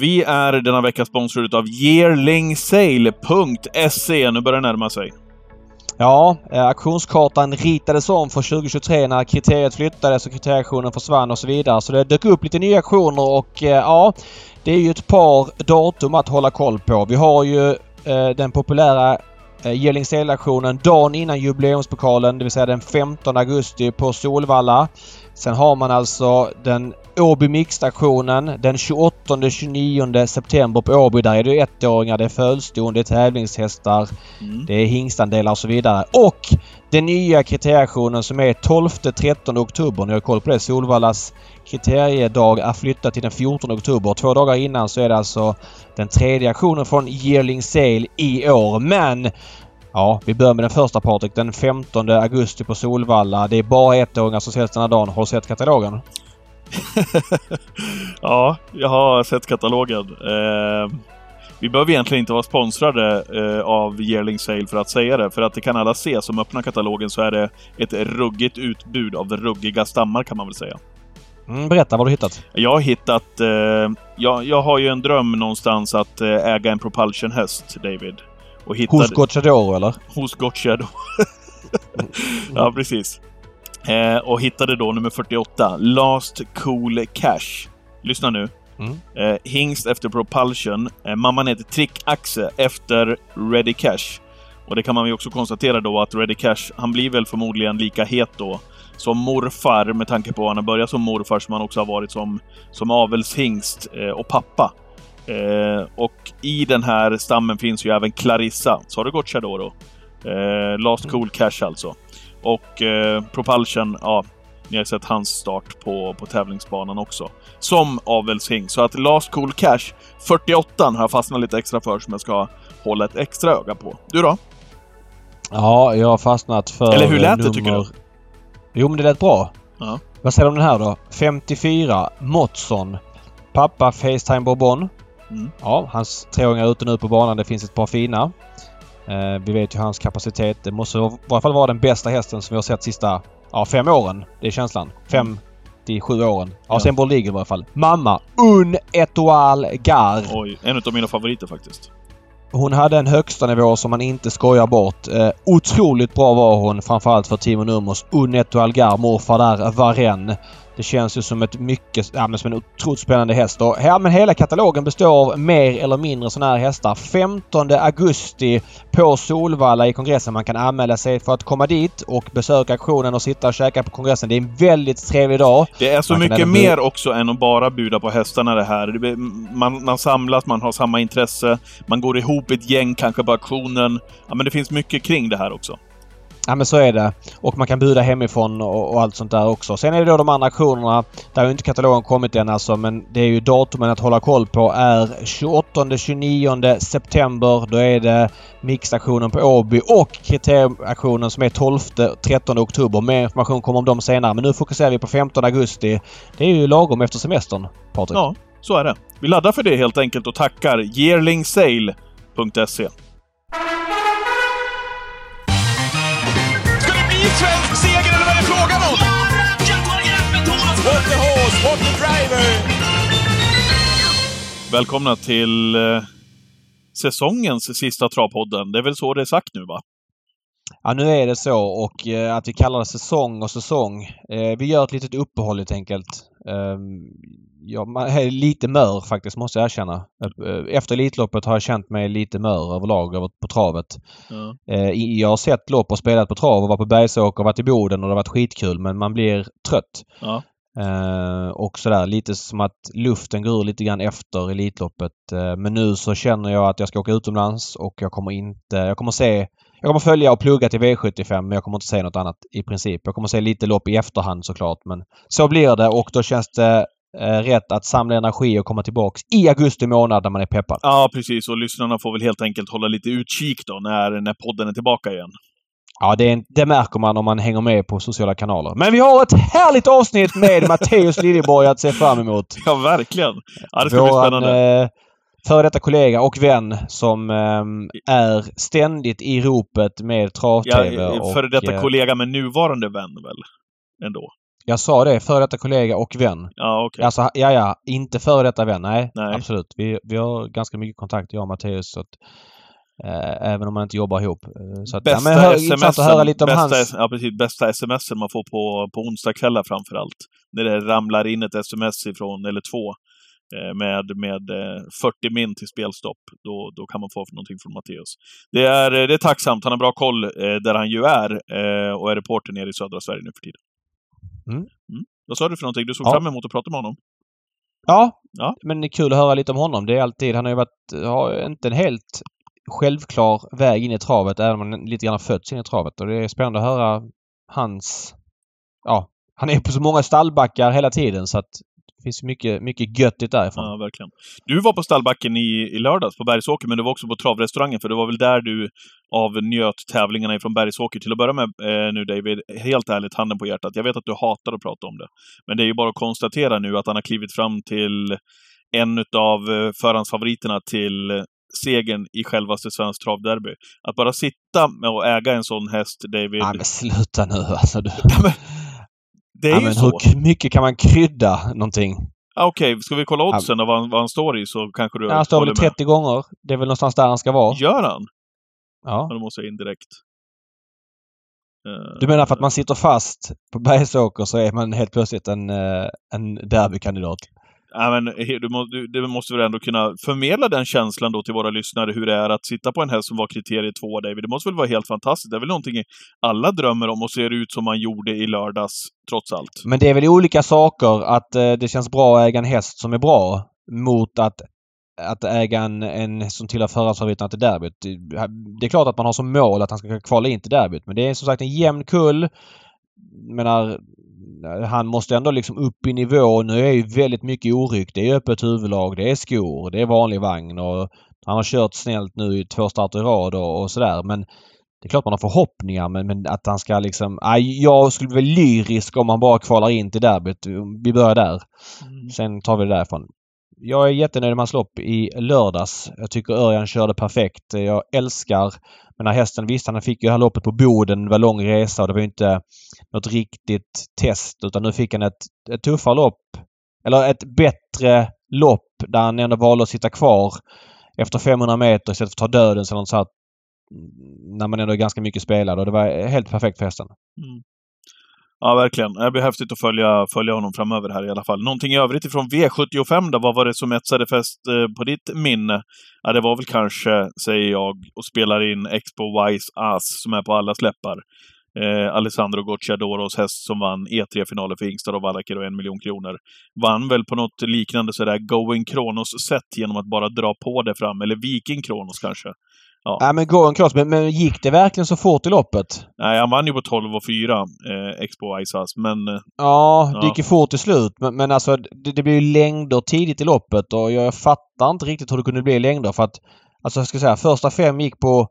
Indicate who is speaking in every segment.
Speaker 1: Vi är denna vecka sponsrade av yearlingsale.se. Nu börjar det närma sig.
Speaker 2: Ja, eh, auktionskartan ritades om för 2023 när kriteriet flyttades och kriterieauktionen försvann och så vidare. Så det dök upp lite nya auktioner och eh, ja, det är ju ett par datum att hålla koll på. Vi har ju eh, den populära eh, Gellingsdal-auktionen dagen innan jubileumspokalen, det vill säga den 15 augusti på Solvalla. Sen har man alltså den Åby Mixed-auktionen den 28-29 september på Åby. Där är det ettåringar, det är följston, det är tävlingshästar, mm. det är hingstandelar och så vidare. Och den nya kriterieauktionen som är 12-13 oktober. Ni har koll på det. Solvallas kriteriedag är flyttad till den 14 oktober. Två dagar innan så är det alltså den tredje auktionen från Yearling Sale i år. Men Ja, vi börjar med den första Patrik. Den 15 augusti på Solvalla. Det är bara ettåringar som säljs den här dagen. Har du sett katalogen?
Speaker 1: ja, jag har sett katalogen. Eh, vi behöver egentligen inte vara sponsrade eh, av Yearling Sale för att säga det, för att det kan alla se som öppnar katalogen så är det ett ruggigt utbud av ruggiga stammar kan man väl säga.
Speaker 2: Mm, berätta, vad har du hittat?
Speaker 1: Jag har hittat... Eh, jag, jag har ju en dröm någonstans att eh, äga en propulsion-häst, David.
Speaker 2: Och hittade... Hos Gocciadoro, eller?
Speaker 1: Hos Gocciadoro. ja, precis. Eh, och hittade då nummer 48, Last Cool Cash. Lyssna nu. Mm. Eh, hingst efter Propulsion. Eh, mamman heter Trick-Axe efter Ready Cash. Och det kan man ju också konstatera då att Ready Cash, han blir väl förmodligen lika het då som morfar med tanke på att han har börjat som morfar som han också har varit som, som avelshingst eh, och pappa. Eh, och i den här stammen finns ju även Clarissa. Så har det gått Chadoro. Eh, Last. Cool Cash alltså. Och eh, Propulsion, ja, ni har sett hans start på, på tävlingsbanan också. Som avelshing. Så att Last Cool Cash, 48 har jag fastnat lite extra för som jag ska hålla ett extra öga på. Du då?
Speaker 2: Ja, jag har fastnat för
Speaker 1: Eller hur lät nummer... det tycker du?
Speaker 2: Jo, men det lät bra. Ja. Vad säger du om den här då? 54, Motson. Pappa Facetime Bourbon. Mm. Ja, hans treåringar är ute nu på banan. Det finns ett par fina. Eh, vi vet ju hans kapacitet. Det måste i varje fall vara den bästa hästen som vi har sett sista ja, fem åren. Det är känslan. Fem till sju åren. Ja, ja. sen Borliger i varje fall. Mamma Un Etoile Gar.
Speaker 1: Oj, en av mina favoriter faktiskt.
Speaker 2: Hon hade en högsta nivå som man inte skojar bort. Eh, otroligt bra var hon framförallt för Timo Nummers. Un Etoile Gar, morfar där, Varenne. Det känns ju som ett mycket, ja, men som en otroligt spännande häst. Och, ja, men hela katalogen består av mer eller mindre sådana här hästar. 15 augusti på Solvalla i kongressen. Man kan anmäla sig för att komma dit och besöka auktionen och sitta och käka på kongressen. Det är en väldigt trevlig dag.
Speaker 1: Det är så man mycket mer också än att bara buda på hästarna det här. Man, man samlas, man har samma intresse, man går ihop ett gäng kanske på auktionen. Ja, men det finns mycket kring det här också.
Speaker 2: Ja men så är det. Och man kan buda hemifrån och, och allt sånt där också. Sen är det då de andra auktionerna. Där har ju inte katalogen kommit än alltså men det är ju datumen att hålla koll på är 28-29 september. Då är det mixauktionen på Åby och kriterieauktionen som är 12-13 oktober. Mer information kommer om dem senare. Men nu fokuserar vi på 15 augusti. Det är ju lagom efter semestern, Patrik.
Speaker 1: Ja, så är det. Vi laddar för det helt enkelt och tackar yearlingsale.se. svensk seger eller vad är det frågan om? What the horse, what the driver! Välkomna till eh, säsongens sista travpodden. Det är väl så det är sagt nu va?
Speaker 2: Ja nu är det så och eh, att vi kallar det säsong och säsong. Eh, vi gör ett litet uppehåll helt enkelt. Ehm, ja, man är lite mör faktiskt måste jag erkänna. Eh, efter Elitloppet har jag känt mig lite mör överlag på travet. Ja. Jag har sett lopp och spelat på trav och varit på Bergsåker och varit i Boden och det har varit skitkul men man blir trött. Ja. och sådär lite som att luften går ur lite grann efter Elitloppet. men nu så känner jag att jag ska åka utomlands och jag kommer inte... Jag kommer se jag kommer följa och plugga till V75 men jag kommer inte säga något annat i princip. Jag kommer se lite lopp i efterhand såklart men så blir det och då känns det rätt att samla energi och komma tillbaks i augusti månad när man är peppad.
Speaker 1: Ja, precis. Och lyssnarna får väl helt enkelt hålla lite utkik då när, när podden är tillbaka igen.
Speaker 2: Ja, det, är, det märker man om man hänger med på sociala kanaler. Men vi har ett härligt avsnitt med Matteus Liljeborg att se fram emot.
Speaker 1: Ja, verkligen. Ja, det ska Våran, bli spännande. Eh,
Speaker 2: före detta kollega och vän som eh, är ständigt i ropet med trav-tv.
Speaker 1: Ja, före detta och, kollega men nuvarande vän väl? Ändå.
Speaker 2: Jag sa det, före detta kollega och vän.
Speaker 1: Ja, okej.
Speaker 2: Alltså, ja, ja. Inte före detta vän. Nej,
Speaker 1: Nej.
Speaker 2: absolut. Vi, vi har ganska mycket kontakt, jag och Matteus. Så att, eh, även om man inte jobbar ihop. Eh, Så att, ja,
Speaker 1: Bästa
Speaker 2: hör, intressant att höra lite om
Speaker 1: bästa,
Speaker 2: hans...
Speaker 1: Ja, precis. Bästa smsen man får på, på onsdagskvällar framför allt. När det ramlar in ett sms ifrån, eller två, eh, med, med eh, 40 min till spelstopp. Då, då kan man få någonting från Matteus. Det är, eh, det är tacksamt. Han har bra koll eh, där han ju är eh, och är reporter nere i södra Sverige nu för tiden.
Speaker 2: Mm.
Speaker 1: Vad sa du för någonting? Du såg
Speaker 2: Ja.
Speaker 1: fram emot att prata med honom?
Speaker 2: Ja,
Speaker 1: Ja.
Speaker 2: men det är kul att höra lite om honom. Det är alltid... Han har ju varit... Har inte en helt självklar väg in i travet, även om han lite grann fötts in i travet. Och det är spännande att höra hans... Ja, han är på så många stallbackar hela tiden så att finns mycket, mycket göttigt därifrån.
Speaker 1: Ja, verkligen. Du var på stallbacken i, i lördags på Bergsåker, men du var också på travrestaurangen, för det var väl där du avnjöt tävlingarna ifrån Bergsåker. Till att börja med eh, nu David, helt ärligt, handen på hjärtat. Jag vet att du hatar att prata om det. Men det är ju bara att konstatera nu att han har klivit fram till en av eh, förhandsfavoriterna till segern i självaste Svensk travderby. Att bara sitta och äga en sån häst, David.
Speaker 2: Nej men sluta nu alltså. Du.
Speaker 1: det är
Speaker 2: Ja,
Speaker 1: ju
Speaker 2: men
Speaker 1: så.
Speaker 2: hur mycket kan man krydda någonting?
Speaker 1: Ah, Okej, ska vi kolla oddsen och vad, han- vad han står i så kanske du
Speaker 2: Han står väl
Speaker 1: håller med.
Speaker 2: 30 gånger. Det är väl någonstans där han ska vara.
Speaker 1: Gör han?
Speaker 2: Ja.
Speaker 1: Ja, då måste jag in direkt. Eh,
Speaker 2: Du menar för att man sitter fast på Bergsåker så är man helt plötsligt en, eh, en derbykandidat?
Speaker 1: Ja, men du, må, du, du måste väl ändå kunna förmedla den känslan då till våra lyssnare, hur det är att sitta på en häst som var kriterie två, David. Det måste väl vara helt fantastiskt? Det är väl någonting alla drömmer om och ser ut som man gjorde i lördags, trots allt.
Speaker 2: Men det är väl olika saker att eh, det känns bra att äga en häst som är bra mot att, att äga en, en som tillhör förarfavoriterna till derbyt. Det- är klart att man har som mål att han ska kvala in till derbyt men det är som sagt en jämn kull. Jag menar, han måste ändå liksom upp i nivå. Nu är ju väldigt mycket oryck. Det är öppet huvudlag, det är skor, det är vanlig vagn och han har kört snällt nu i två starter i rad och, och sådär men det är klart man har förhoppningar men, men att han ska liksom... Aj, jag skulle bli lyrisk om han bara kvalar in till derbyt. Vi börjar där. Sen tar vi det därifrån. Jag är jättenöjd med hans lopp i lördags. Jag tycker Örjan körde perfekt. Jag älskar den här hästen. Visst, han fick ju det här loppet på Boden. Det var lång resa och det var ju inte något riktigt test utan nu fick han ett, ett tuffare lopp. Eller ett bättre lopp där han ändå valde att sitta kvar efter 500 meter istället för att ta döden så att. Mm, när man ändå är ganska mycket spelad och det var helt perfekt för hästen.
Speaker 1: Mm. Ja, verkligen. Det blir häftigt att följa, följa honom framöver här i alla fall. Någonting i övrigt ifrån V75 då? Vad var det som etsade fäst eh, på ditt minne? Ja, det var väl kanske, säger jag, och spelar in Expo Wise Ass som är på alla släppar. Eh, Alessandro Gocciadoros häst som vann E3-finalen för Ingstad och Wallacker och en miljon kronor. Vann väl på något liknande sådär Going Kronos-sätt genom att bara dra på det fram. Eller Viking Kronos kanske. Ja.
Speaker 2: Ja men gå en cross. Men, men gick det verkligen så fort i loppet?
Speaker 1: Nej, han vann ju på 12 och 4, eh, Expo Wise Ass, men eh,
Speaker 2: Ja, det
Speaker 1: Ja.
Speaker 2: gick ju fort till slut. Men, men alltså det, det blir ju längder tidigt i loppet och jag fattar inte riktigt hur det kunde bli längder för att Alltså jag ska säga första fem gick på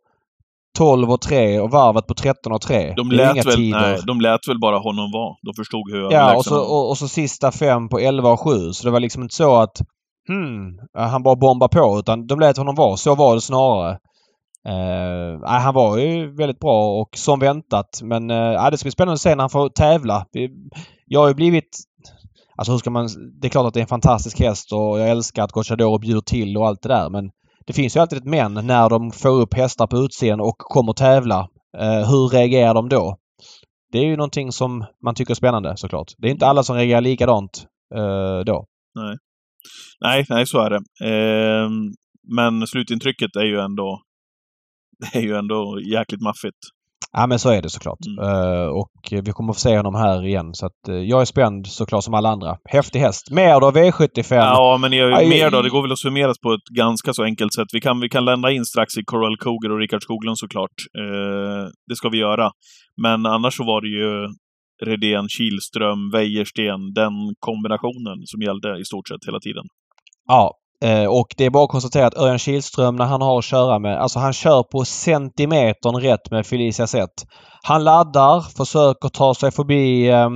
Speaker 2: 12 och 3 och varvet på 13 och 3.
Speaker 1: De lät,
Speaker 2: inga
Speaker 1: väl,
Speaker 2: tider.
Speaker 1: nej, de lät väl bara honom vara. De förstod hur
Speaker 2: Ja, och så,
Speaker 1: han var.
Speaker 2: och, och så sista fem på 11 och 7. Så det var liksom inte så att hmm, han bara bombade på utan de lät honom vara. Så var det snarare. Uh, han var ju väldigt bra och som väntat. Men uh, det ska bli spännande att se när han får tävla. Jag har ju blivit... Alltså hur ska man... Det är klart att det är en fantastisk häst och jag älskar att Gocciadoro bjuder till och allt det där men det finns ju alltid ett men när de får upp hästar på utsidan och kommer tävla. Uh, hur reagerar de då? Det är ju någonting som man tycker är spännande såklart. Det är inte alla som reagerar likadant uh, då.
Speaker 1: Nej, nej, så är det. Uh, men slutintrycket är ju ändå det är ju ändå jäkligt maffigt.
Speaker 2: Ja men så är det såklart.
Speaker 1: Mm.
Speaker 2: Eh, och vi kommer få se honom här igen så att eh, jag är spänd såklart som alla andra. Häftig häst. Mer då V75.
Speaker 1: Ja, men jag,
Speaker 2: Aj,
Speaker 1: mer då? Det går väl att summeras på ett ganska så enkelt sätt. Vi kan, vi kan lända in strax i Coral Cougar och Rickard Skoglund såklart. Eh, det ska vi göra. Men annars så var det ju Redén, Kihlström, Wäjersten, den kombinationen som gällde i stort sett hela tiden.
Speaker 2: Ja eh, Och det är bara att konstatera att Örjan Kihlström när han har att köra med, alltså han kör på centimetern rätt med Felicia Zet. Han laddar, försöker ta sig förbi eh,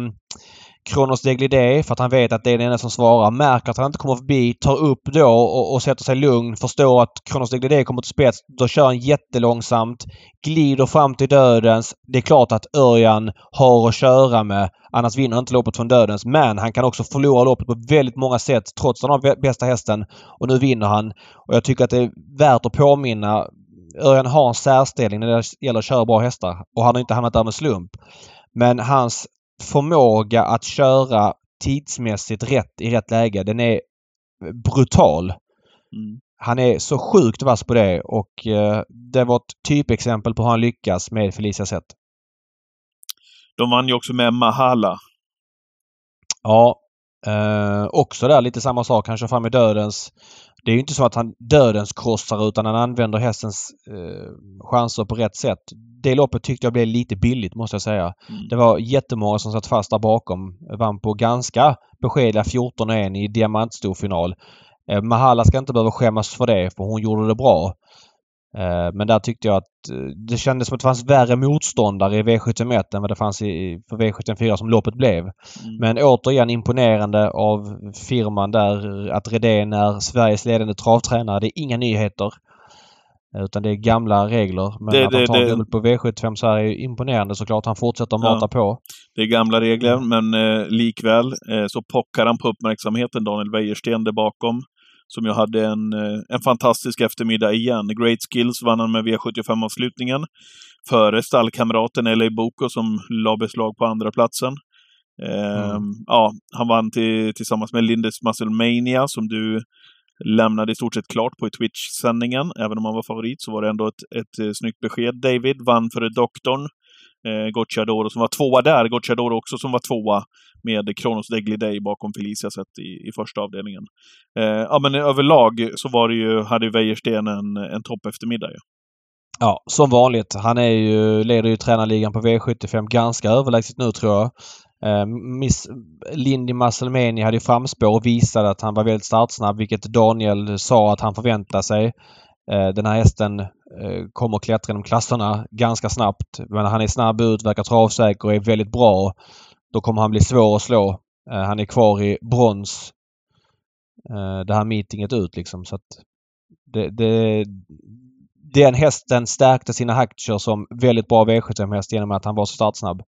Speaker 2: Kronos Deglidé för att han vet att det är den enda som svarar. Märker att han inte kommer förbi, tar upp då och, och sätter sig lugn. Förstår att Kronos Deglidé kommer till spets. Då kör han jättelångsamt. Glider fram till dödens. Det är klart att Örjan har att köra med. Annars vinner han inte loppet från dödens. Men han kan också förlora loppet på väldigt många sätt trots att han har bästa hästen. Och nu vinner han. Och jag tycker att det är värt att påminna Örjan har en särställning när det gäller att köra bra hästar och han har inte hamnat där med slump. Men hans förmåga att köra tidsmässigt rätt i rätt läge, den är brutal. Mm. Han är så sjukt vass på det och eh, det var ett typexempel på hur han lyckas med Felicia Zet.
Speaker 1: De vann ju också med Mahala.
Speaker 2: Ja. Eh, också där lite samma sak. Han kör fram i dödens. Det är inte så att han dödens krossar utan han använder hästens eh, chanser på rätt sätt. Det loppet tyckte jag blev lite billigt måste jag säga. Mm. Det var jättemånga som satt fast där bakom. Vann på ganska beskedliga 14-1 i diamantstorfinal. Eh, Mahala ska inte behöva skämmas för det för hon gjorde det bra. Eh, men där tyckte jag att eh, det kändes som att det fanns värre motståndare i V71 än vad det fanns i, för V74 som loppet blev. Mm. Men återigen imponerande av firman där att Redén är Sveriges ledande travtränare. Det är inga nyheter. Utan det är gamla regler. Men det, att han tar det, guld på V75 så här är imponerande såklart. Han fortsätter mata ja, på.
Speaker 1: Det är gamla regler men eh, likväl eh, så pockar han på uppmärksamheten, Daniel Wäjersten, där bakom som ju hade en, eh, en fantastisk eftermiddag igen. Great Skills vann han med V75-avslutningen. Före stallkamraten LA Boko som la beslag på andra platsen. Eh, mm. Ja, han vann till, tillsammans med Lindes Musclemania som du lämnade i stort sett klart på Twitch-sändningen. Även om han var favorit så var det ändå ett, ett, ett eh, snyggt besked. David vann före doktorn eh, Gocciadoro som var tvåa där. Gocciadoro också som var tvåa med Kronos Day bakom Felicia sett i, i första avdelningen. Eh, ja, men överlag så var det ju, hade ju Wäjersten en, en topp eftermiddag ju.
Speaker 2: Ja, som vanligt. Han är ju, leder ju tränarligan på V75 ganska överlägset nu tror jag. Eh, Miss Lindy Musselmeni hade ju framspår och visade att han var väldigt startsnabb vilket Daniel sa att han förväntade sig. Eh, den här hästen eh, kommer klättra genom klasserna ganska snabbt. Men han är snabb ut, verkar travsäker och är väldigt bra. Då kommer han bli svår att slå. Eh, han är kvar i brons det här meetinget ut liksom. Så att det, det, den hästen stärkte sina aktier som väldigt bra V75-häst genom att han var så startsnabb.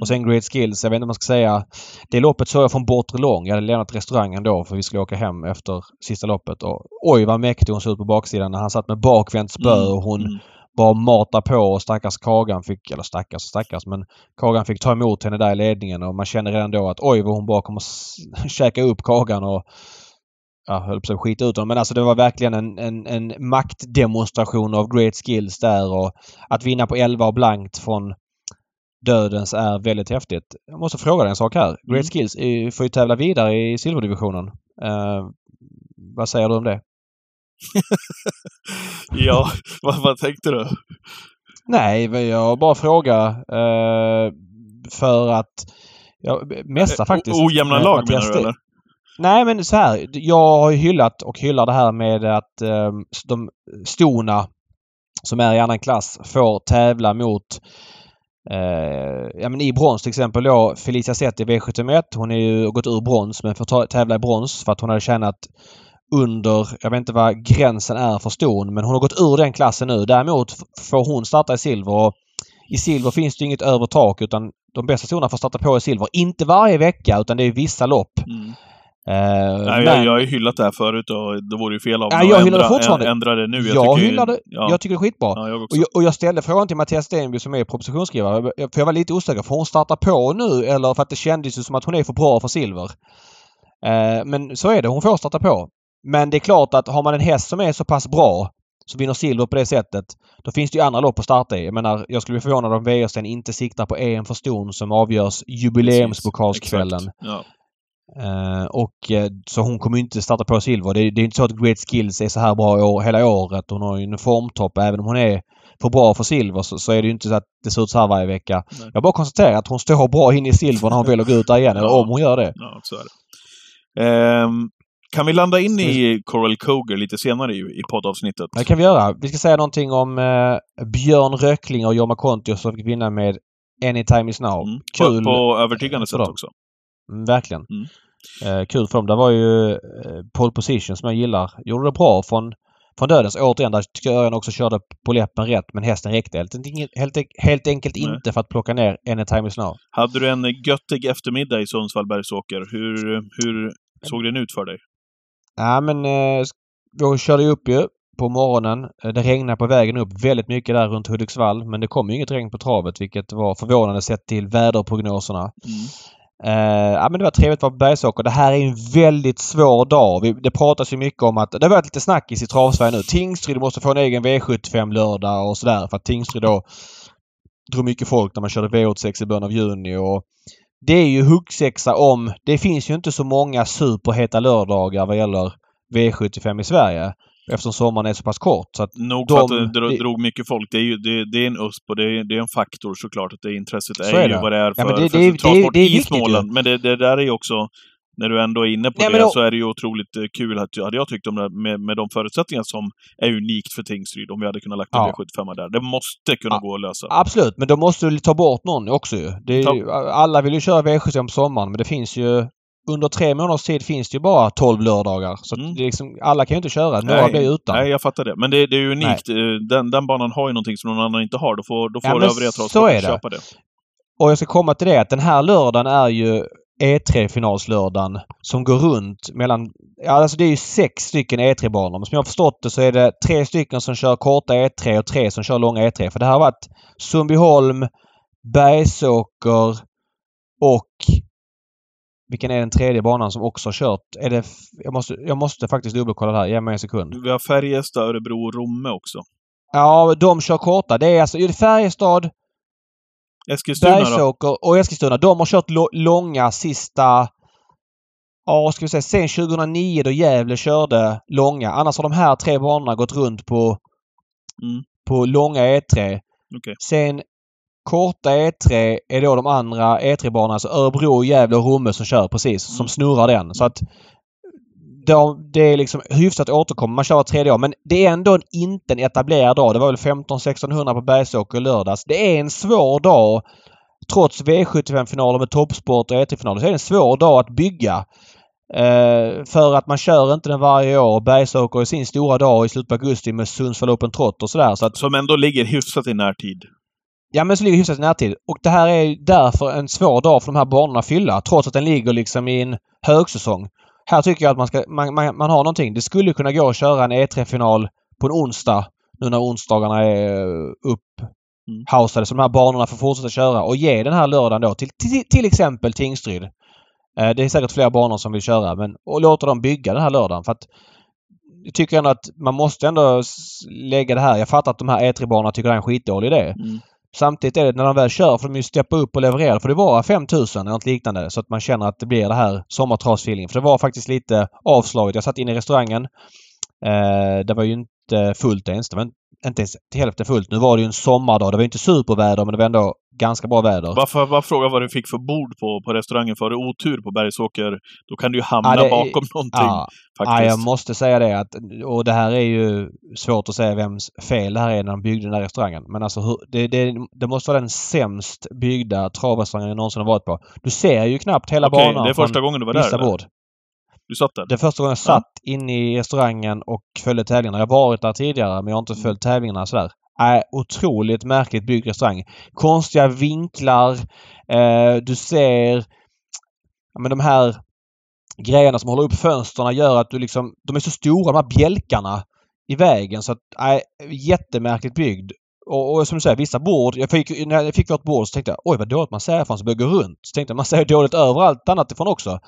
Speaker 2: Och sen Great Skills. Jag vet inte om man ska säga... Det loppet såg jag från bortre lång. Jag hade lämnat restaurangen då för vi skulle åka hem efter sista loppet. Och oj vad mäktig hon såg ut på baksidan när han satt med bakvänt spö mm, och hon mm. bara matar på och stackars Kagan fick, eller stackars stackars, men Kagan fick ta emot henne där i ledningen och man känner redan då att oj vad hon bara kommer käka upp Kagan och ja, höll på att skita ut honom. Men alltså det var verkligen en, en, en maktdemonstration av great skills där och att vinna på 11 och blankt från Dödens är väldigt häftigt. Jag måste fråga dig en sak här. Great mm. Skills får ju tävla vidare i silverdivisionen. Uh, vad säger du om det?
Speaker 1: ja, vad, vad tänkte du?
Speaker 2: Nej, jag bara frågar uh, för att ja, mesta faktiskt.
Speaker 1: Ojämna lag menar du eller?
Speaker 2: Nej men så här. Jag har ju hyllat och hyllar det här med att eh, de stona som är i annan klass får tävla mot Eh, ja men i brons till exempel då Felicia Zet i V71. Hon är ju gått ur brons men får tävla i brons för att hon hade tjänat under, jag vet inte vad gränsen är för ston, men hon har gått ur den klassen nu. Däremot får hon starta i silver och i silver finns det inget över tak utan de bästa stona får starta på i silver. Inte varje vecka utan det är vissa lopp. Mm.
Speaker 1: Uh, Nej, men... jag, jag har ju hyllat det här förut och det vore ju fel av
Speaker 2: mig ja, att ändra, fortfarande.
Speaker 1: ändra det nu.
Speaker 2: Jag, jag tycker, hyllar det. Ja. Jag tycker det är skitbra. Ja, jag och, jag, och, jag, ställde frågan till Mattias Stenby som är propositionsskrivare. För jag var lite osäker. Får hon starta på nu eller för att det kändes ju som att hon är för bra för silver? Uh, men så är det. Hon får starta på. Men det är klart att har man en häst som är så pass bra som vinner silver på det sättet. Då finns det ju andra lopp att starta i. Jag menar, jag skulle bli förvånad om Wäjersten inte siktar på en för ston som avgörs jubileumspokalskvällen. Ja. Uh, och uh, så hon kommer inte starta på silver. Det, det är inte så att Great Skills är så här bra år, hela året. Hon har ju en formtopp. Även om hon är för bra för silver så, så är det ju inte så att det ser ut så här varje vecka. Nej. Jag bara konstaterar att hon står bra in i silver när hon väl går ut där igen. ja. Eller om hon gör det.
Speaker 1: Ja, så är det. Um, kan vi landa in i Coral Coger lite senare i, i poddavsnittet?
Speaker 2: Det kan vi göra. Vi ska säga någonting om uh, Björn Röckling och Jorma Kontio som fick vinna med Anytime is now. Mm.
Speaker 1: Kul! På, på övertygande sätt också.
Speaker 2: Mm, verkligen. Mm. Eh, kul för dem. Det var ju eh, Pole Position som jag gillar. Gjorde det bra från, från dödens. Återigen, där tycker jag också körde på läppen rätt men hästen räckte helt, helt, helt enkelt Nej. inte för att plocka ner Anytime is now.
Speaker 1: Hade du en göttig eftermiddag i Sundsvall Bergsåker? Hur, hur såg den ut för dig?
Speaker 2: Ja men eh, vi körde upp ju på morgonen. Eh, det regnade på vägen upp väldigt mycket där runt Hudiksvall men det kom ju inget regn på travet vilket var förvånande sett till väderprognoserna. Mm. Uh, ja men det var trevligt att vara på Bergsåker. Det här är en väldigt svår dag. Vi, det pratas ju mycket om att... Det har varit lite snackis i travsverige nu. Tingsryd måste få en egen V75 lördag och sådär för att Tingsryd då drog mycket folk när man körde V86 i början av juni och det är ju huggsexa om... Det finns ju inte så många superheta lördagar vad gäller V75 i Sverige. Eftersom sommaren är så pass kort. Så att
Speaker 1: Nog de, för att det drog mycket folk. Det är ju det, det är en USP och det är, det är en faktor såklart. Att det intresset är, är ju vad det är för, ja, det, för det, transport det, i Småland. Ju. Men det, det där är ju också när du ändå är inne på Nej, det då... så är det ju otroligt eh, kul, att, hade jag tyckt, om det, med, med de förutsättningar som är unikt för Tingsryd, om vi hade kunnat lagt en ja. V75 där. Det måste kunna ja. gå att lösa.
Speaker 2: Absolut, men då måste du ta bort någon också ju. Är, alla vill ju köra V75 på sommaren, men det finns ju under tre månaders tid finns det ju bara 12 lördagar. Så mm. liksom, alla kan ju inte köra. Några blir utan.
Speaker 1: Nej, jag fattar det. Men det, det är ju unikt. Nej. Eh, den, den banan har ju någonting som någon annan inte har. Då får, då får ja, övriga travsporten köpa det.
Speaker 2: Och jag ska komma till det att den här lördagen är ju E3-finalslördagen som går runt mellan... Ja, alltså det är ju sex stycken E3-banor. Men som jag har förstått det så är det tre stycken som kör korta E3 och tre som kör långa E3. För det här har varit Sundbyholm, Bergsåker och vilken är den tredje banan som också har kört? Är det... Jag måste, jag måste faktiskt dubbelkolla det här. Ge mig en sekund.
Speaker 1: Vi har Färjestad, Örebro och Romme också.
Speaker 2: Ja, de kör korta. Det är alltså Färjestad,
Speaker 1: Eskilstuna
Speaker 2: Bergsåker då? och Eskilstuna. De har kört långa sista... Ja, ska vi säga sen 2009 då Gävle körde långa. Annars har de här tre banorna gått runt på, mm. på långa E3. Okay. Sen korta E3 är då de andra E3-banorna, alltså Örebro, Gävle och Romme som kör precis. Som mm. snurrar den. Så att de, det är liksom hyfsat återkommande. Man kör var tredje år. Men det är ändå inte en etablerad dag. Det var väl 15-1600 på Bergsåker lördags. Det är en svår dag. Trots V75-finaler med toppsport och E3-finaler så är det en svår dag att bygga. Uh, för att man kör inte den varje år. Bergsåker är sin stora dag i slutet på augusti med Sundsvall Open Trot och sådär. Så att,
Speaker 1: Som ändå ligger hyfsat i närtid.
Speaker 2: Ja men så ligger hyfsat i närtid. Och det här är därför en svår dag för de här banorna att fylla. Trots att den ligger liksom i en högsäsong. Här tycker jag att man, ska, man, man, man har någonting. Det skulle kunna gå att köra en E3-final på en onsdag. Nu när onsdagarna är upphausade. Mm. Så de här banorna får fortsätta köra. Och ge den här lördagen då till till, till exempel Tingsryd. Eh, det är säkert flera banor som vill köra men och låta dem bygga den här lördagen. För att jag tycker ändå att man måste ändå lägga det här. Jag fattar att de här E3-banorna tycker det är en skitdålig idé. Mm. Samtidigt är det när de väl kör får de ju steppa upp och leverera. För det var 5000 eller något liknande så att man känner att det blir det här sommartrasfeelingen. För det var faktiskt lite avslaget. Jag satt inne i restaurangen. Eh, det var ju inte fullt ens. Det var inte ens till hälften fullt. Nu var det ju en sommardag. Det var inte superväder men det var ändå ganska bra väder.
Speaker 1: Varför bara fråga vad du fick för bord på, på restaurangen. För har du otur på Bergsåker, då kan du ju hamna ja, det, bakom någonting. Ja, faktiskt.
Speaker 2: ja, jag måste säga det att, och det här är ju svårt att säga vems fel det här är när de byggde den här restaurangen. Men alltså det, det, det måste vara den sämst byggda travrestaurangen jag någonsin har varit på. Du ser ju knappt hela okay, banan
Speaker 1: det är första gången du var där?
Speaker 2: Bord.
Speaker 1: Du satt där?
Speaker 2: Det är första gången jag satt ja. inne i restaurangen och följde tävlingarna. Jag har varit där tidigare men jag har inte mm. följt tävlingarna sådär är otroligt märkligt byggd restaurang. Konstiga vinklar. Eh, du ser ja, men de här grejerna som håller upp fönstren gör att du liksom... De är så stora de här bjälkarna i vägen så att... Nej, jättemärkligt byggd. Och, och som du säger, vissa bord. Jag fick, när jag fick vårt bord så tänkte jag oj vad dåligt man ser härifrån så började jag gå runt. Så tänkte jag man ser dåligt överallt annat ifrån också.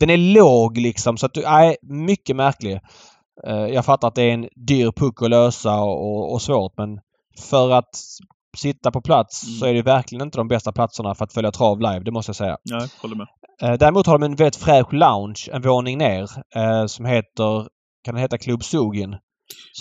Speaker 2: Den är låg liksom så att du... Nej, mycket märklig. Eh, jag fattar att det är en dyr puck att lösa och, och svårt men för att sitta på plats mm. så är det verkligen inte de bästa platserna för att följa trav live. Det måste jag säga.
Speaker 1: Nej, håller med.
Speaker 2: Eh, däremot har de en väldigt fräsch lounge en våning ner eh, som heter, kan den heta Club Sugin?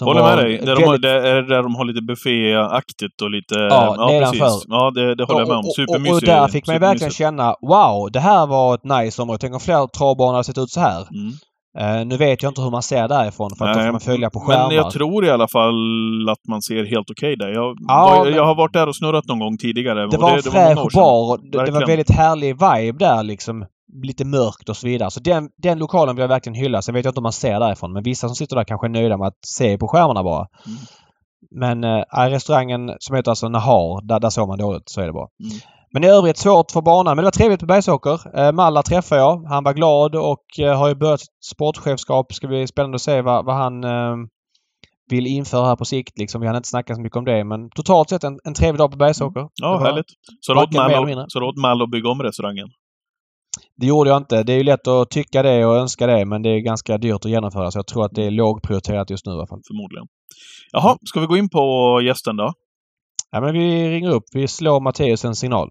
Speaker 1: Håller med dig. Där, väldigt... de har, där, där de har lite bufféaktigt och lite...
Speaker 2: Ja, ja nedanför. Precis.
Speaker 1: Ja, det, det håller jag med om. Supermysigt.
Speaker 2: Och, och, där fick man verkligen känna Wow! Det här var ett nice område. Tänk om fler travbanor hade sett ut så här. Mm. Uh, nu vet jag inte hur man ser därifrån för att Nej, då får man följa på skärmar.
Speaker 1: Men jag tror i alla fall att man ser helt okej okay där. Jag, ja, var, jag har varit där och snurrat någon gång tidigare.
Speaker 2: Det var en fräsch bar. Det, det, var väldigt härlig vibe där liksom. lite mörkt och så vidare. Så den, den lokalen vill jag verkligen hylla. Sen vet jag inte om man ser därifrån men vissa som sitter där kanske är nöjda med att se på skärmarna bara. Mm. Men äh, restaurangen som heter alltså Nahar, där, där såg man dåligt. Så är det bara. Mm. Men i övrigt svårt för banan. Men det var trevligt på Bergsåker. Eh, Malla träffade jag. Han var glad och eh, har ju börjat sportchefskap. Ska bli spännande att se vad, vad han eh, vill införa här på sikt. Liksom. Vi hann inte snacka så mycket om det men totalt sett en, en trevlig dag på Bergsåker.
Speaker 1: Ja, härligt. Så råd Mall att bygga om restaurangen?
Speaker 2: Det gjorde jag inte. Det är ju lätt att tycka det och önska det men det är ganska dyrt att genomföra så jag tror att det är lågprioriterat just nu i alla fall.
Speaker 1: Förmodligen. Jaha, ska vi gå in på gästen då?
Speaker 2: Ja, men vi ringer upp. Vi slår Matteus en signal.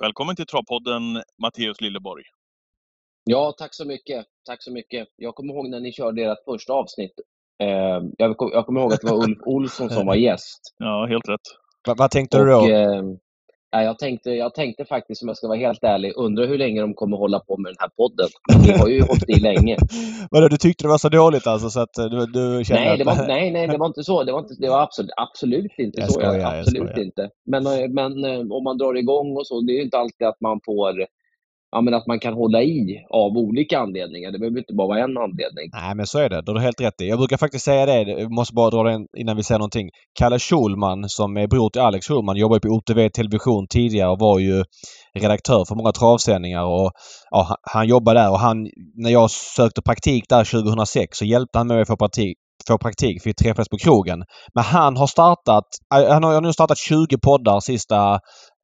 Speaker 1: Välkommen till Travpodden Matteus Lilleborg.
Speaker 3: Ja, tack så mycket. Tack så mycket. Jag kommer ihåg när ni körde ert första avsnitt. Eh, jag, kommer ihåg att det var Ulf Olsson som var gäst.
Speaker 1: Ja, helt rätt.
Speaker 2: Va, vad tänkte du då?
Speaker 3: Eh, jag, tänkte, jag tänkte faktiskt, om jag ska vara helt ärlig, undra hur länge de kommer hålla på med den här podden. Ni har ju hållit i länge.
Speaker 2: Vadå, du tyckte det var så dåligt alltså? Så att du, du
Speaker 3: kände nej, det var, att... nej, nej, det var inte så. Det var, inte, det var absolut, absolut inte jag så. Skojar, jag, absolut jag inte. Men, eh, men eh, om man drar igång och så, det är ju inte alltid att man får ja, men att man kan hålla i av olika anledningar. Det behöver inte bara vara en anledning.
Speaker 2: Nej, men så är det. Det har du helt rätt i. Jag brukar faktiskt säga det, jag måste bara dra det innan vi säger någonting. Kalle Schulman som är bror till Alex Schulman jobbar på OTV Television tidigare och var ju redaktör för många travsändningar och ja, han jobbade där och han, när jag sökte praktik där 2006 så hjälpte han mig att få praktik, få praktik för vi träffades på krogen. Men han har startat, äh, han har nu startat 20 poddar sista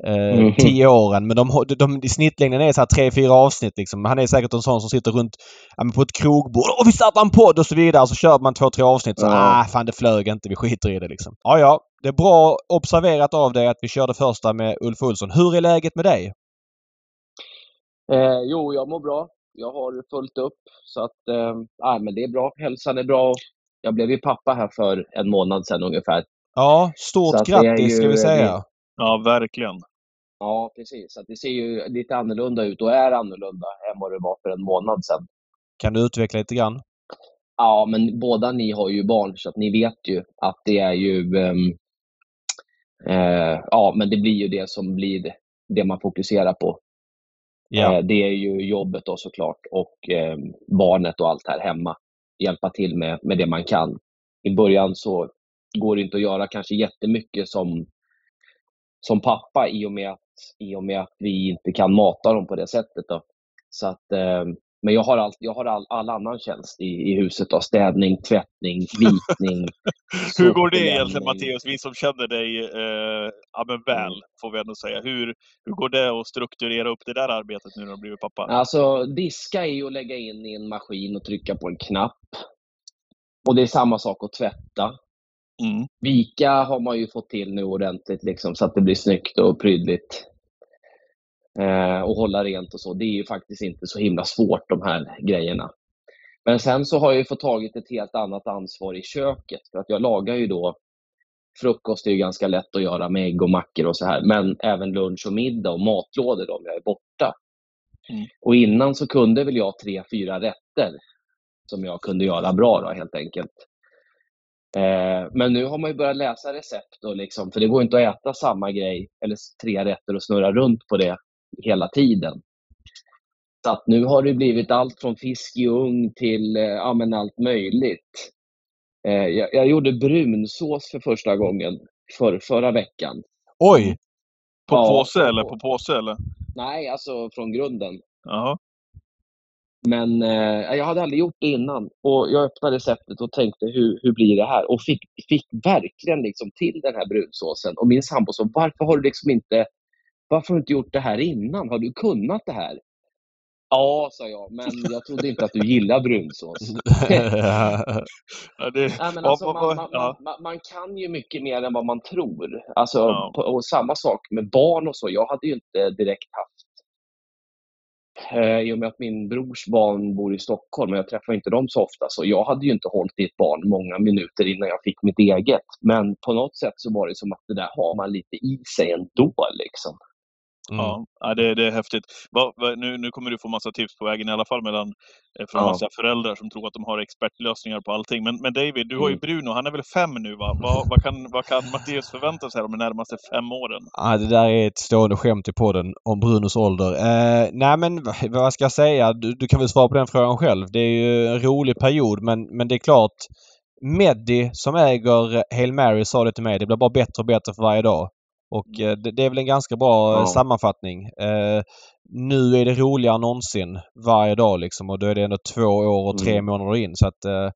Speaker 2: eh, mm. 10 åren. Men de, de, de, snittlängden är så här 3-4 avsnitt liksom. Han är säkert en sån som sitter runt ja, på ett krogbord. och vi startar en podd och så vidare. Så kör man 2-3 avsnitt. Så, mm. ah, fan det flög inte. Vi skiter i det liksom. Ja, ja. Det är bra observerat av dig att vi körde första med Ulf Olsson. Hur är läget med dig?
Speaker 3: Eh, jo, jag mår bra. Jag har fullt upp. Så att, eh, men det är bra. Hälsan är bra jag blev ju pappa här för en månad sedan ungefär.
Speaker 2: Ja, stort grattis ju, ska vi säga.
Speaker 1: Ja, verkligen.
Speaker 3: Ja, precis. Så det ser ju lite annorlunda ut och är annorlunda än vad det var för en månad sedan.
Speaker 2: Kan du utveckla lite grann?
Speaker 3: Ja, men båda ni har ju barn så att ni vet ju att det är ju... Um, uh, ja, men det blir ju det som blir det man fokuserar på. Ja. Uh, det är ju jobbet då såklart och um, barnet och allt här hemma hjälpa till med, med det man kan. I början så går det inte att göra kanske jättemycket som, som pappa i och, med att, i och med att vi inte kan mata dem på det sättet. Då. Så att, eh, men jag har, all, jag har all, all annan tjänst i, i huset. Då. Städning, tvättning, vitning.
Speaker 1: hur går det egentligen Matteus? Vi som känner dig eh, ja, men väl, mm. får vi ändå säga. Hur, hur går det att strukturera upp det där arbetet nu när du blivit pappa?
Speaker 3: Alltså, diska är ju att lägga in i en maskin och trycka på en knapp. Och det är samma sak att tvätta. Mm. Vika har man ju fått till nu ordentligt liksom, så att det blir snyggt och prydligt och hålla rent och så. Det är ju faktiskt inte så himla svårt de här grejerna. Men sen så har jag fått tagit ett helt annat ansvar i köket för att jag lagar ju då Frukost är ju ganska lätt att göra med ägg och mackor och så här, men även lunch och middag och matlådor om jag är borta. Mm. Och innan så kunde väl jag tre, fyra rätter som jag kunde göra bra då, helt enkelt. Eh, men nu har man ju börjat läsa recept, och liksom, för det går inte att äta samma grej eller tre rätter och snurra runt på det hela tiden. Så att nu har det blivit allt från fisk i ugn till eh, ja, men allt möjligt. Eh, jag, jag, gjorde brunsås för första gången för, förra veckan.
Speaker 1: Oj! På ja, påse eller? På påse eller?
Speaker 3: Nej, alltså från grunden.
Speaker 1: Jaha.
Speaker 3: Men eh, jag hade aldrig gjort det innan. Och Jag öppnade receptet och tänkte hur, hur blir det här? Och fick, fick verkligen liksom till den här brunsåsen. Och min sambo sa, varför har du liksom inte varför har du inte gjort det här innan? Har du kunnat det här? Ja, sa jag, men jag trodde inte att du gillar brunsås. ja, det... Nej, men alltså, man, man, ja. man, man, kan ju mycket mer än vad man tror. Alltså, ja. och samma sak med barn och så. Jag hade ju inte direkt haft eh, i och med att min brors barn bor i Stockholm och jag träffar inte dem så ofta, så jag hade ju inte hållit i ett barn många minuter innan jag fick mitt eget. Men på något sätt så var det som att det där har man lite i sig ändå. Liksom.
Speaker 1: Mm. Ja, det, det är häftigt. Va, va, nu, nu kommer du få massa tips på vägen i alla fall mellan, eh, från ja. massa föräldrar som tror att de har expertlösningar på allting. Men, men David, du har ju mm. Bruno, han är väl fem nu va? Vad, vad kan, vad kan Mattias förvänta sig de närmaste fem åren?
Speaker 2: Ja, det där är ett stående skämt i podden om Brunos ålder. Eh, nej men vad ska jag säga? Du, du, kan väl svara på den frågan själv. Det är ju en rolig period men, men det är klart Meddi som äger Hail Mary sa det till mig. Det blir bara bättre och bättre för varje dag. Och eh, det, är väl en ganska bra ja. sammanfattning. Eh, nu är det roligare än någonsin varje dag liksom och då är det ändå två år och tre mm. månader in. Så att eh,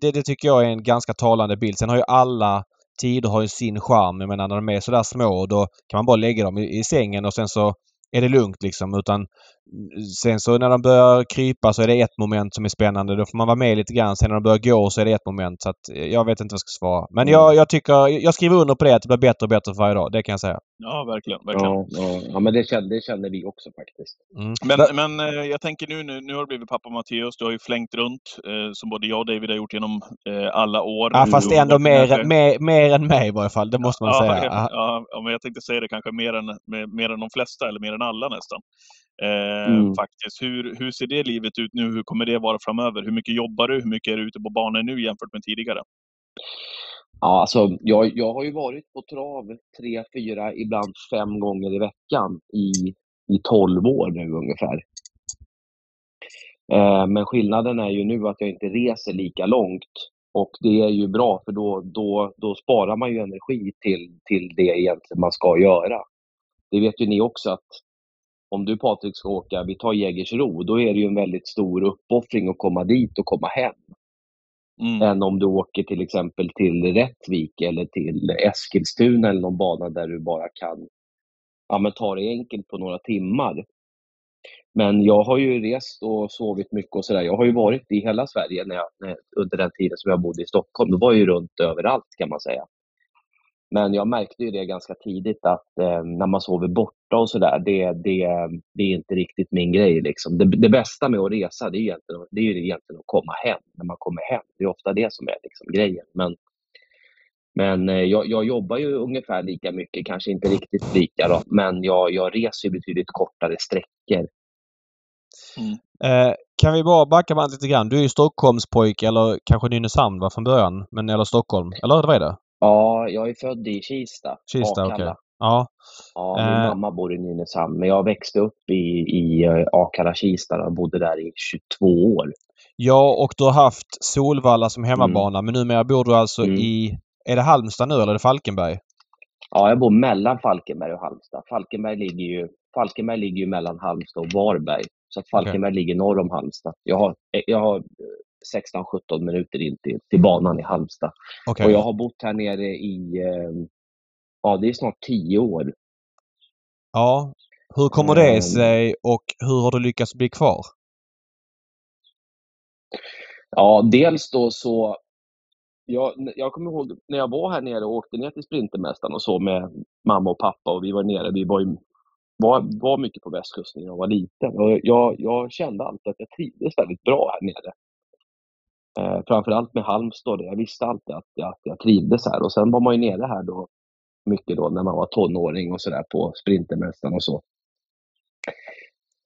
Speaker 2: det, det, tycker jag är en ganska talande bild. Sen har ju alla tider har ju sin charm. Jag menar när de är sådär små då kan man bara lägga dem i, i sängen och sen så är det lugnt liksom. Utan sen så när de börjar krypa så är det ett moment som är spännande. Då får man vara med lite grann. Sen när de börjar gå så är det ett moment. Så att jag vet inte vad jag ska svara. Men jag, jag tycker... Jag skriver under på det att det blir bättre och bättre för varje dag. Det kan jag säga.
Speaker 1: Ja, verkligen. verkligen.
Speaker 3: Ja, ja. ja men det känner, det känner vi också faktiskt.
Speaker 1: Mm. Men, men eh, jag tänker nu, nu, nu har du blivit pappa Matteus. Du har ju flängt runt eh, som både jag och David har gjort genom eh, alla år.
Speaker 2: Ja, fast ändå mer, mer, mer än mig i varje fall. Det måste man
Speaker 1: ja,
Speaker 2: säga.
Speaker 1: Ja, ja, men jag tänkte säga det kanske mer än, mer, mer än de flesta eller mer än alla nästan. Eh, mm. faktiskt. Hur, hur ser det livet ut nu? Hur kommer det vara framöver? Hur mycket jobbar du? Hur mycket är du ute på banan nu jämfört med tidigare?
Speaker 3: Ja, alltså, jag, jag har ju varit på trav tre, fyra, ibland fem gånger i veckan i, i tolv år nu ungefär. Eh, men skillnaden är ju nu att jag inte reser lika långt och det är ju bra för då, då, då sparar man ju energi till, till det egentligen man ska göra. Det vet ju ni också att om du Patrik ska åka, vi tar Jägersro, då är det ju en väldigt stor uppoffring att komma dit och komma hem. Mm. Än om du åker till exempel till Rättvik eller till Eskilstuna eller någon bana där du bara kan ja, men ta det enkelt på några timmar. Men jag har ju rest och sovit mycket och sådär. Jag har ju varit i hela Sverige när jag, under den tiden som jag bodde i Stockholm. Då var jag ju runt överallt kan man säga. Men jag märkte ju det ganska tidigt att eh, när man sover borta och sådär, det, det, det är inte riktigt min grej. Liksom. Det, det bästa med att resa, det är, egentligen, det är ju egentligen att komma hem, när man kommer hem. Det är ofta det som är liksom, grejen. Men, men eh, jag, jag, jobbar ju ungefär lika mycket, kanske inte riktigt lika då, men jag, jag reser betydligt kortare sträckor.
Speaker 2: Mm. Eh, kan vi bara backa bandet lite grann? Du är ju Stockholmspojke eller kanske Nynäshamn var från början, men eller Stockholm, eller vad är det?
Speaker 3: Ja, jag är född i Kista.
Speaker 2: Kista, okej. Okay. Ja.
Speaker 3: ja, min eh. mamma bor i Nynäshamn, men jag växte upp i, i eh, Akalla-Kista och bodde där i 22 år.
Speaker 2: Ja, och du har haft Solvalla som hemmabana, mm. men numera bor du alltså mm. i... Är det Halmstad nu eller är det Falkenberg?
Speaker 3: Ja, jag bor mellan Falkenberg och Halmstad. Falkenberg ligger ju, Falkenberg ligger ju mellan Halmstad och Varberg. Så att Falkenberg okay. ligger norr om Halmstad. Jag har, jag har 16-17 minuter in till, till banan i Halmstad. Okay. Och jag har bott här nere i, eh, ja det är snart 10 år.
Speaker 2: Ja. Hur kommer det ehm. sig och hur har du lyckats bli kvar?
Speaker 3: Ja, dels då så jag, jag kommer ihåg när jag var här nere och åkte ner till Sprintermästaren och så med mamma och pappa och vi var nere. Vi var, var, var mycket på västkusten när jag var liten. Och jag, jag kände alltid att jag trivdes väldigt bra här nere. Eh, framförallt med Halmstad. Jag visste alltid att jag, att jag trivdes här. Och sen var man ju nere här då mycket då när man var tonåring och sådär på Sprintermästaren och så.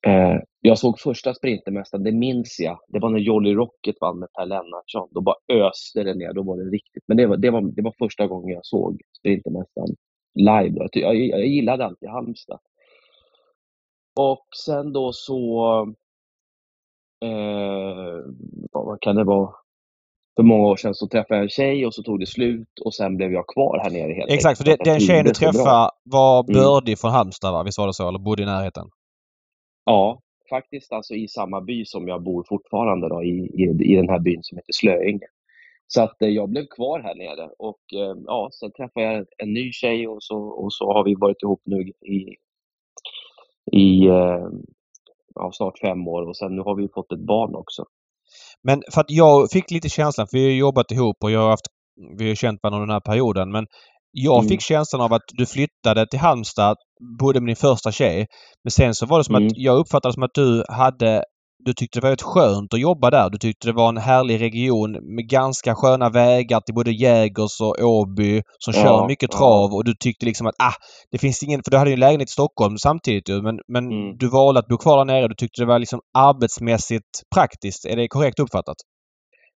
Speaker 3: Eh, jag såg första Sprintermästaren, det minns jag. Det var när Jolly Rocket vann med Per Lennartsson. Då bara öste det ner. Då var det riktigt. Men det var, det var, det var första gången jag såg Sprintermästaren live. Jag, jag, jag gillade alltid Halmstad. Och sen då så eh, vad kan det vara, för många år sedan så träffade jag en tjej och så tog det slut och sen blev jag kvar här nere helt
Speaker 2: Exakt, för det, den tjejen du träffade var mm. bördig mm. från Halmstad va? Visst var det så? Eller bodde i närheten?
Speaker 3: Ja, faktiskt alltså i samma by som jag bor fortfarande då, i, i, i den här byn som heter Slöinge. Så att eh, jag blev kvar här nere och eh, ja, sen träffade jag en ny tjej och så, och så har vi varit ihop nu i, i eh, ja, snart fem år och sen nu har vi fått ett barn också.
Speaker 2: Men för att jag fick lite känslan, för vi har jobbat ihop och jag har haft, vi har känt varandra den här perioden, men jag mm. fick känslan av att du flyttade till Halmstad, bodde med din första tjej. Men sen så var det som mm. att jag uppfattade som att du hade du tyckte det var rätt skönt att jobba där. Du tyckte det var en härlig region med ganska sköna vägar till både Jägers och Åby som ja, kör mycket trav och du tyckte liksom att ah, det finns ingen... För du hade ju en lägenhet i Stockholm samtidigt ju men, men mm. du valde att bo kvar där nere. Du tyckte det var liksom arbetsmässigt praktiskt. Är det korrekt uppfattat?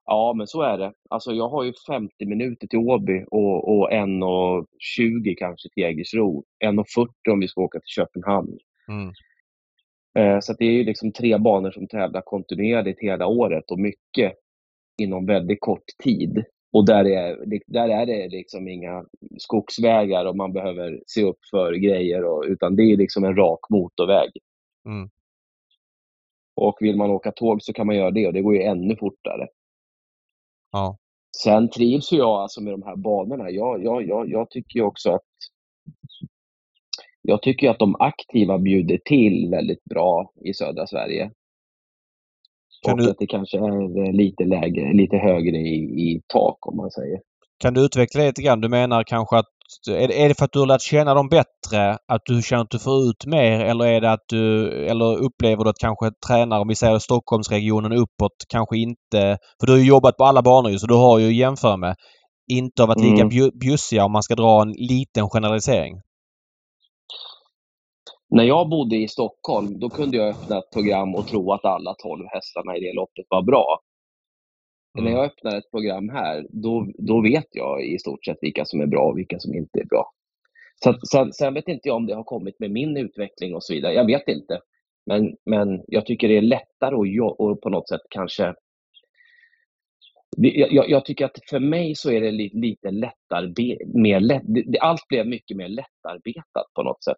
Speaker 3: Ja, men så är det. Alltså jag har ju 50 minuter till Åby och, och 1.20 kanske till Jägersro. 1.40 om vi ska åka till Köpenhamn. Mm. Eh, så det är ju liksom tre banor som tävlar kontinuerligt hela året och mycket inom väldigt kort tid. Och där är, där är det liksom inga skogsvägar och man behöver se upp för grejer, och, utan det är liksom en rak motorväg. Mm. Och vill man åka tåg så kan man göra det och det går ju ännu fortare. Ja. Sen trivs jag alltså med de här banorna. Jag, jag, jag, jag tycker också att jag tycker att de aktiva bjuder till väldigt bra i södra Sverige. Kan och du... att det kanske är lite lägre, lite högre i, i tak om man säger.
Speaker 2: Kan du utveckla det lite grann? Du menar kanske att är det, är det för att du har lärt känna dem bättre? Att du känner att du får ut mer? Eller är det att du... Eller upplever du att kanske tränare, om vi säger Stockholmsregionen uppåt, kanske inte... För du har ju jobbat på alla banor ju, så du har ju att jämföra med. Inte har varit lika mm. bjussiga om man ska dra en liten generalisering.
Speaker 3: När jag bodde i Stockholm, då kunde jag öppna ett program och tro att alla 12 hästarna i det loppet var bra. Mm. När jag öppnar ett program här, då, då vet jag i stort sett vilka som är bra och vilka som inte är bra. Så, sen, sen vet inte jag om det har kommit med min utveckling och så vidare. Jag vet inte. Men, men jag tycker det är lättare att och på något sätt kanske jag, jag, tycker att för mig så är det lite, lite lättare, mer lätt, allt blev mycket mer lättarbetat på något sätt.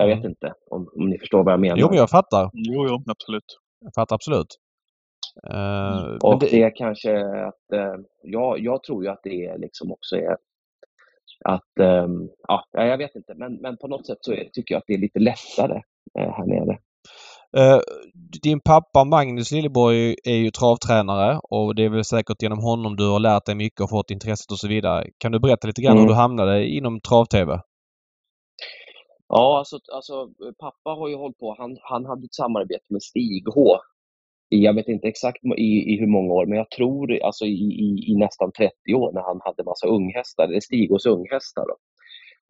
Speaker 3: Jag vet inte om, om ni förstår vad jag menar.
Speaker 2: Jo, men jag fattar.
Speaker 1: Jo, jo, absolut.
Speaker 2: Jag fattar absolut.
Speaker 3: Uh, och det... det är kanske att, uh, ja, jag tror ju att det är liksom också är att, um, ja, jag vet inte, men, men på något sätt så är, tycker jag att det är lite lättare uh, här nere.
Speaker 2: Uh, din pappa Magnus Lilleborg är ju travtränare och det är väl säkert genom honom du har lärt dig mycket och fått intresset och så vidare. Kan du berätta lite grann mm. hur du hamnade inom trav-tv?
Speaker 3: Ja, alltså, alltså pappa har ju hållit på, han, han hade ett samarbete med Stig H. Jag vet inte exakt i, i hur många år, men jag tror alltså i, i, i nästan 30 år när han hade massa unghästar, eller Stigos unghästar. Då,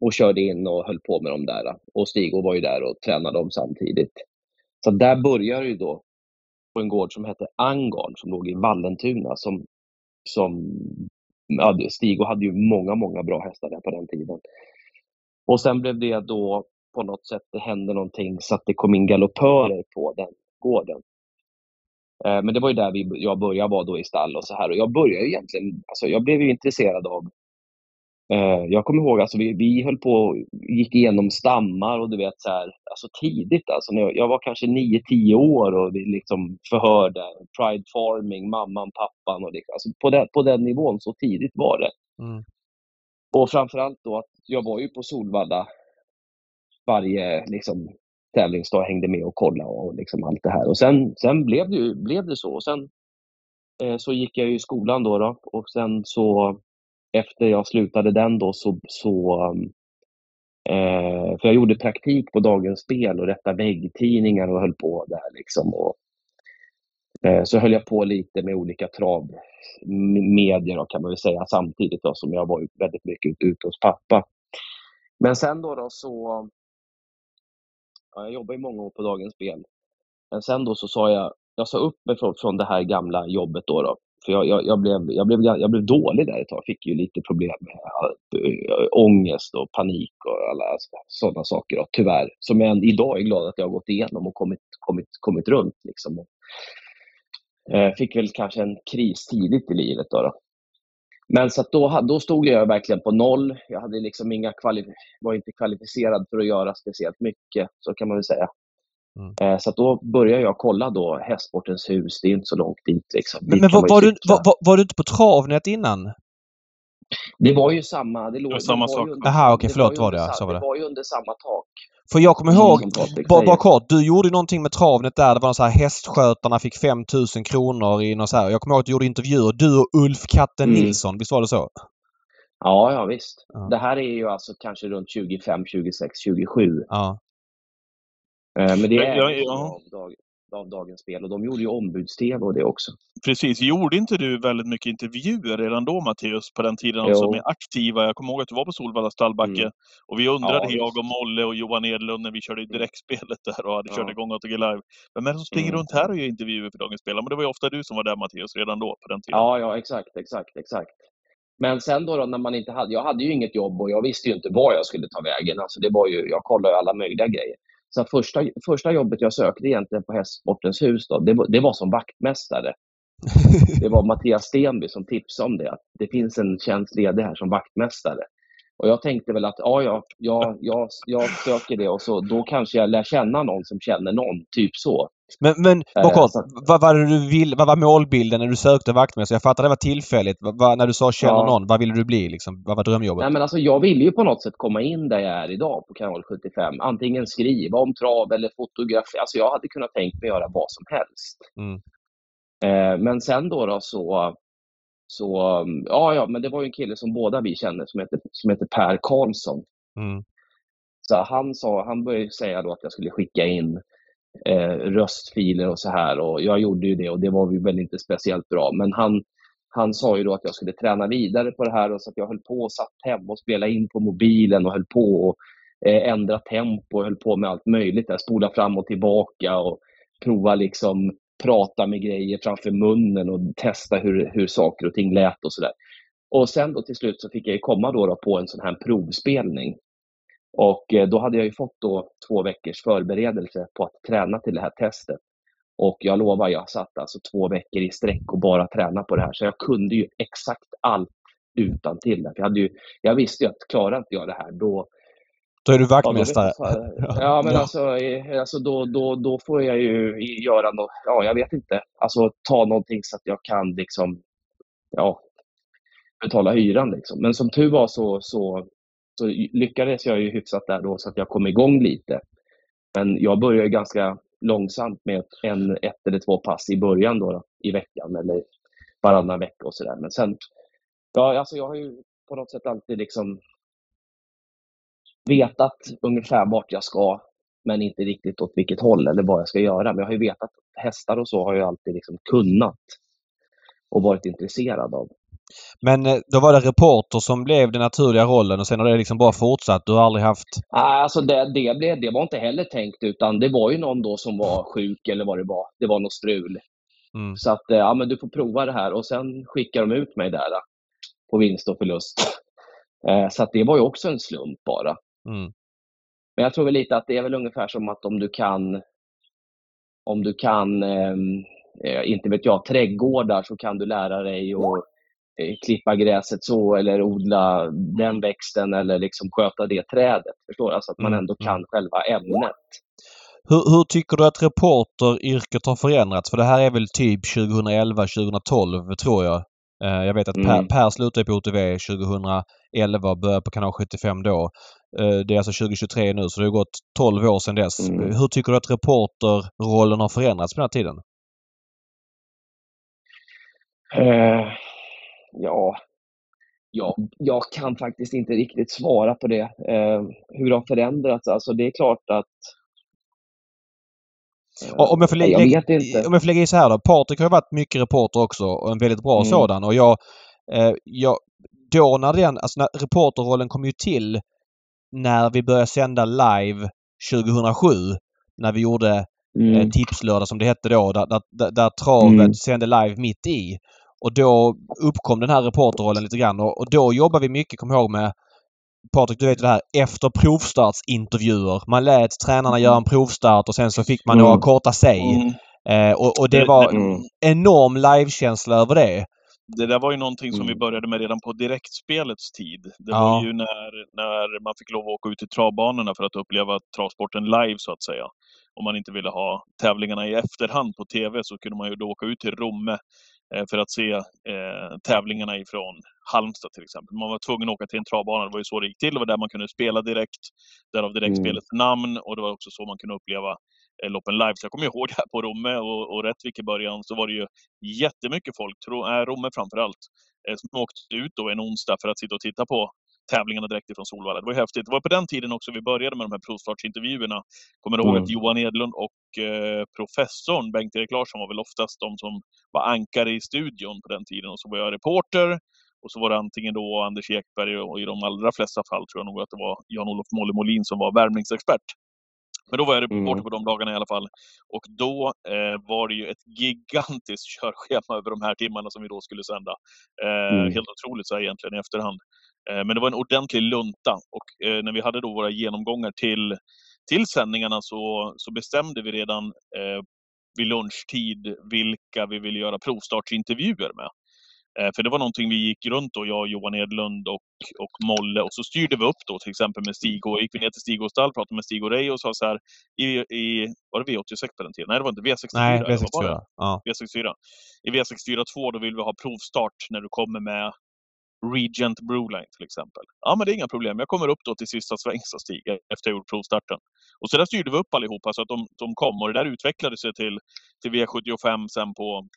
Speaker 3: och körde in och höll på med dem där. Och Stigo var ju där och tränade dem samtidigt. Så där började det då på en gård som hette Angarn som låg i Vallentuna. Som, som, ja, Stigo hade ju många, många bra hästar där på den tiden. Och sen blev det då på något sätt, det hände någonting så att det kom in galoppörer på den gården. Eh, men det var ju där vi, jag började vara då i stall och så här. Och jag började egentligen, alltså jag blev ju intresserad av eh, jag kommer ihåg, alltså vi, vi höll på gick igenom stammar och du vet så här, alltså tidigt alltså. När jag, jag var kanske 9-10 år och vi liksom förhörde Pride Farming, mamman, pappan och liksom, alltså på, den, på den nivån, så tidigt var det. Mm. Och framförallt då att jag var ju på Solvalla varje liksom, tävlingsdag, hängde med och kollade och liksom allt det här. Och sen, sen blev, det, blev det så. Och sen eh, så gick jag i skolan då, då, och sen så efter jag slutade den då så, så eh, för jag gjorde praktik på Dagens Spel och rättade väggtidningar och höll på där liksom. Och, eh, så höll jag på lite med olika travmedier kan man väl säga samtidigt då, som jag var väldigt mycket ute hos pappa. Men sen då, då så... Ja, jag jobbade i många år på Dagens Spel. Men sen då så sa jag, jag sa upp mig från, från det här gamla jobbet då. då för jag, jag, jag, blev, jag, blev, jag blev dålig där ett tag. Fick ju lite problem med ångest och panik och alla sådana saker. Då, tyvärr. Som jag idag är glad att jag har gått igenom och kommit, kommit, kommit runt. Liksom. Eh, fick väl kanske en kris tidigt i livet. Då, då. Men så då, då stod jag verkligen på noll. Jag hade liksom inga var inte kvalificerad för att göra speciellt mycket, så kan man väl säga. Mm. Eh, så då började jag kolla då Hästsportens hus, det är inte så långt dit. Liksom.
Speaker 2: Men, men var, var, du, var, var, du inte på Travnet innan?
Speaker 3: Det var ju samma... Det, låg,
Speaker 1: det var samma
Speaker 2: sak. Jaha, okej, förlåt. Var det, var det, så
Speaker 3: var det. det var ju under samma tak.
Speaker 2: För jag kommer ihåg, bara, bara kort, du gjorde någonting med Travnet där. Det var så här hästskötarna fick 5000 kronor i något så här. Jag kommer ihåg att du gjorde intervjuer. Du och Ulf Katten mm. Nilsson, visst var det så?
Speaker 3: Ja, ja visst. Ja. Det här är ju alltså kanske runt 25, 26, 27. Ja. Eh, men det är jag, jag, ja. Av Dagens Spel och de gjorde ju ombuds-TV och det också.
Speaker 1: Precis. Gjorde inte du väldigt mycket intervjuer redan då, Matteus, på den tiden? Alltså med aktiva. Jag kommer ihåg att du var på Solvalla stallbacke mm. och vi undrade, ja, jag och Molle och Johan Edlund, när vi körde mm. direktspelet där och hade ja. kört igång ATG Live. Vem är det som springer mm. runt här och gör intervjuer för Dagens Spel? Men det var ju ofta du som var där, Matteus, redan då, på den tiden.
Speaker 3: Ja, ja, exakt, exakt, exakt. Men sen då, då, när man inte hade, jag hade ju inget jobb och jag visste ju inte var jag skulle ta vägen. Alltså det var ju, jag kollade ju alla möjliga grejer. Så första, första jobbet jag sökte egentligen på Hästsportens hus, då, det, det var som vaktmästare. Det var Mattias Stenby som tipsade om det, att det finns en tjänst ledig här som vaktmästare. Och jag tänkte väl att ja, ja, ja, jag, jag söker det och så, då kanske jag lär känna någon som känner någon, typ så.
Speaker 2: Men, men eh, kort, vad var du vill, vad var målbilden när du sökte vaktmästare? Jag fattar det var tillfälligt. Vad, när du sa känner ja. någon, vad ville du bli liksom? Vad var drömjobbet?
Speaker 3: Nej men alltså jag ville ju på något sätt komma in där jag är idag på kanal 75. Antingen skriva om trav eller fotografi. Alltså jag hade kunnat tänkt mig göra vad som helst. Mm. Eh, men sen då, då så, så, ja ja, men det var ju en kille som båda vi känner som heter, som heter Per Karlsson. Mm. Så han, sa, han började säga då att jag skulle skicka in eh, röstfiler och så här. Och jag gjorde ju det och det var ju väl inte speciellt bra. Men han, han sa ju då att jag skulle träna vidare på det här och så att jag höll på och satt hemma och spelade in på mobilen och höll på och eh, ändra tempo och höll på med allt möjligt. Där. Spola fram och tillbaka och prova liksom prata med grejer framför munnen och testa hur, hur saker och ting lät och sådär. Och sen då till slut så fick jag komma då, då på en sån här provspelning och eh, då hade jag ju fått då två veckors förberedelse på att träna till det här testet. Och jag lovar, jag satt alltså två veckor i sträck och bara tränade på det här. Så jag kunde ju exakt allt utan till. Jag, hade ju, jag visste ju att klarar inte jag det här, då...
Speaker 2: Då är du vaktmästare.
Speaker 3: Ja, ja, men ja. Alltså, eh, alltså då, då, då får jag ju göra något, ja, jag vet inte. Alltså ta någonting så att jag kan liksom, ja, betala hyran liksom. Men som tur var så, så så lyckades jag ju hyfsat där då så att jag kom igång lite. Men jag började ganska långsamt med en, ett eller två pass i början då, då i veckan eller varannan vecka och sådär. Men sen, ja, alltså jag har ju på något sätt alltid liksom vetat ungefär vart jag ska, men inte riktigt åt vilket håll eller vad jag ska göra. Men jag har ju vetat hästar och så har jag alltid liksom kunnat och varit intresserad av.
Speaker 2: Men eh, då var det reporter som blev den naturliga rollen och sen har det liksom bara fortsatt. Du har aldrig haft...
Speaker 3: Alltså det, det, blev, det var inte heller tänkt utan det var ju någon då som var sjuk eller vad det var. Det var något strul. Mm. Så att, eh, ja men du får prova det här och sen skickar de ut mig där eh, på vinst och förlust. Så att det var ju också en slump bara. Mm. Men jag tror väl lite att det är väl ungefär som att om du kan om du kan, eh, inte vet jag, trädgårdar så kan du lära dig att Eh, klippa gräset så eller odla den växten eller liksom sköta det trädet. Förstår Alltså att man mm, ändå kan mm. själva ämnet.
Speaker 2: Hur, hur, tycker du att reporteryrket har förändrats? För det här är väl typ 2011, 2012 tror jag. Eh, jag vet att Per, mm. per slutade på OTV 2011 och började på kanal 75 då. Eh, det är alltså 2023 nu så det har gått 12 år sedan dess. Mm. Hur tycker du att reporterrollen har förändrats på den här tiden?
Speaker 3: Uh, Ja, ja, jag kan faktiskt inte riktigt svara på det. Eh, hur det har förändrats. Alltså det är klart att
Speaker 2: om jag, får lägga, jag om jag får lägga i så här då. Patrik har varit mycket reporter också och en väldigt bra mm. sådan. Och jag, eh, jag, då när den, alltså när reporterrollen kom ju till när vi började sända live 2007. När vi gjorde eh, mm. eh, Tipslördag som det hette då. Där, där, där travet mm. sände live mitt i. Och då uppkom den här reporterrollen lite grann och, och då jobbade vi mycket, kom ihåg med Patrik, du vet det här efter provstartsintervjuer. Man lät tränarna göra en provstart och sen så fick man mm. några korta säg. Mm. Eh, och, och, det var mm. enorm livekänsla över det.
Speaker 1: Det där var ju någonting som vi mm. började med redan på direktspelets tid. Det ja. var ju när, när man fick lov att åka ut till travbanorna för att uppleva travsporten live så att säga. Om man inte ville ha tävlingarna i efterhand på TV så kunde man ju då åka ut till Romme Eh, för att se eh, tävlingarna ifrån Halmstad till exempel. Man var tvungen att åka till en travbana, det var ju så det gick till. Det var där man kunde spela direkt, därav direktspelets mm. namn och det var också så man kunde uppleva loppen live. Så jag kommer ihåg här på Romme och, och Rättvik i början så var det ju jättemycket folk, tro, äh, Romme framför allt, eh, som åkte ut då en onsdag för att sitta och titta på tävlingarna direkt ifrån Solvalla. Det var häftigt. Det var på den tiden också vi började med de här provstartsintervjuerna. Kommer ihåg mm. att Johan Edlund och eh, professorn Bengt-Erik Larsson var väl oftast de som var ankare i studion på den tiden. Och så var jag reporter och så var det antingen då Anders Ekberg och i de allra flesta fall tror jag nog att det var Jan-Olof Molle Molin som var värmningsexpert. Men då var jag reporter mm. på de dagarna i alla fall. Och då eh, var det ju ett gigantiskt körschema över de här timmarna som vi då skulle sända. Eh, mm. Helt otroligt så här egentligen i efterhand. Eh, men det var en ordentlig lunta och eh, när vi hade då våra genomgångar till, till sändningarna så, så bestämde vi redan eh, vid lunchtid vilka vi ville göra provstartsintervjuer med. Eh, för det var någonting vi gick runt då, jag, Johan Edlund och, och Molle och så styrde vi upp då till exempel med Stig och gick vi ner till Stig och stall, pratade med Stig och Ray och sa så här i, i var det V86 på den tiden? Nej, det var inte V64.
Speaker 2: Nej, V64. Ja.
Speaker 1: V64. I V64 2 då vill vi ha provstart när du kommer med Regent Brewline till exempel. Ja, men det är inga problem. Jag kommer upp då till sista sväng, sa Stig, efter jag gjort provstarten. Och så där styrde vi upp allihopa så att de, de kom och det där utvecklade sig till, till V75 sen på,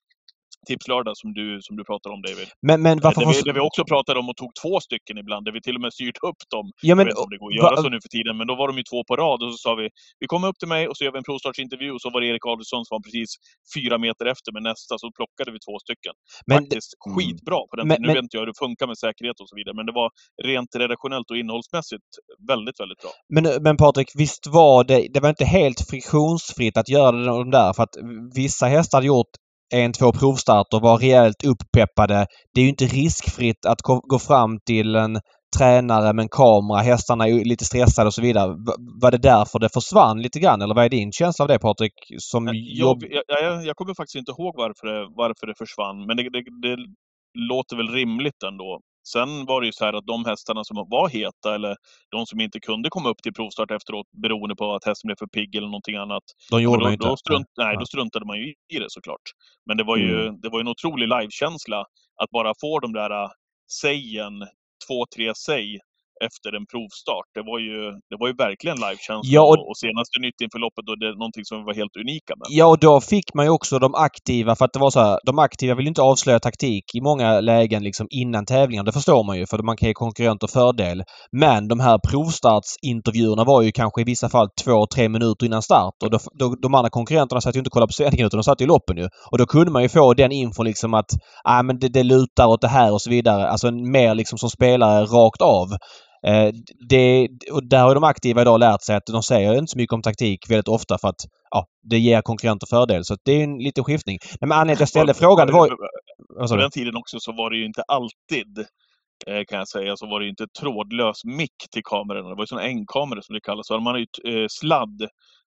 Speaker 1: Tipslördag som du, som du pratar om David.
Speaker 2: Men, men varför
Speaker 1: där, vi, där vi också pratade om och tog två stycken ibland, där vi till och med styrt upp dem. Ja, men, jag vet inte om det går att göra så nu för tiden, men då var de ju två på rad och så sa vi, vi kommer upp till mig och så gör vi en provstartsintervju och så var det Erik Adelsson som var precis fyra meter efter med nästa, så plockade vi två stycken. Men, Faktiskt mm. skitbra på den men, Nu vet inte jag hur det funkar med säkerhet och så vidare, men det var rent redaktionellt och innehållsmässigt väldigt, väldigt bra.
Speaker 2: Men, men Patrik, visst var det, det var inte helt friktionsfritt att göra de där för att vissa hästar hade gjort en, två provstarter, var rejält upppeppade. Det är ju inte riskfritt att gå fram till en tränare med en kamera, hästarna är lite stressade och så vidare. Var det därför det försvann lite grann eller vad är din känsla av det Patrik? Som
Speaker 1: jag, jobb... jag, jag, jag kommer faktiskt inte ihåg varför det, varför det försvann men det, det, det låter väl rimligt ändå. Sen var det ju så här att de hästarna som var heta eller de som inte kunde komma upp till provstart efteråt beroende på att hästen blev för pigg eller någonting annat.
Speaker 2: De gjorde då, inte.
Speaker 1: Då, strunt, nej, då struntade man ju i det såklart. Men det var ju, mm. det var ju en otrolig livekänsla att bara få de där äh, sägen, två, tre säg efter en provstart. Det var ju, det var ju verkligen livekänsla ja, och, och senaste nytt inför loppet och det är någonting som vi var helt unika med.
Speaker 2: Ja, och då fick man ju också de aktiva, för att det var så här, de aktiva vill inte avslöja taktik i många lägen liksom innan tävlingar. Det förstår man ju för man kan ge konkurrenter fördel. Men de här provstartsintervjuerna var ju kanske i vissa fall två, tre minuter innan start och då, då, de andra konkurrenterna satt ju inte och kollade på sändningen utan de satt i loppen ju. Och då kunde man ju få den infon liksom att ah, men det, det lutar åt det här och så vidare. Alltså mer liksom som spelare rakt av. Eh, det, och där har de aktiva idag lärt sig att de säger inte så mycket om taktik väldigt ofta för att ja, det ger konkurrenter fördel. Så det är en liten skiftning. Men anledningen till att jag ställde frågan det var...
Speaker 1: På den tiden också så var det ju inte alltid eh, kan jag säga, så var det inte trådlös mick till kamerorna. Det var ju sån enkamera som det kallas. Så man har ju eh, sladd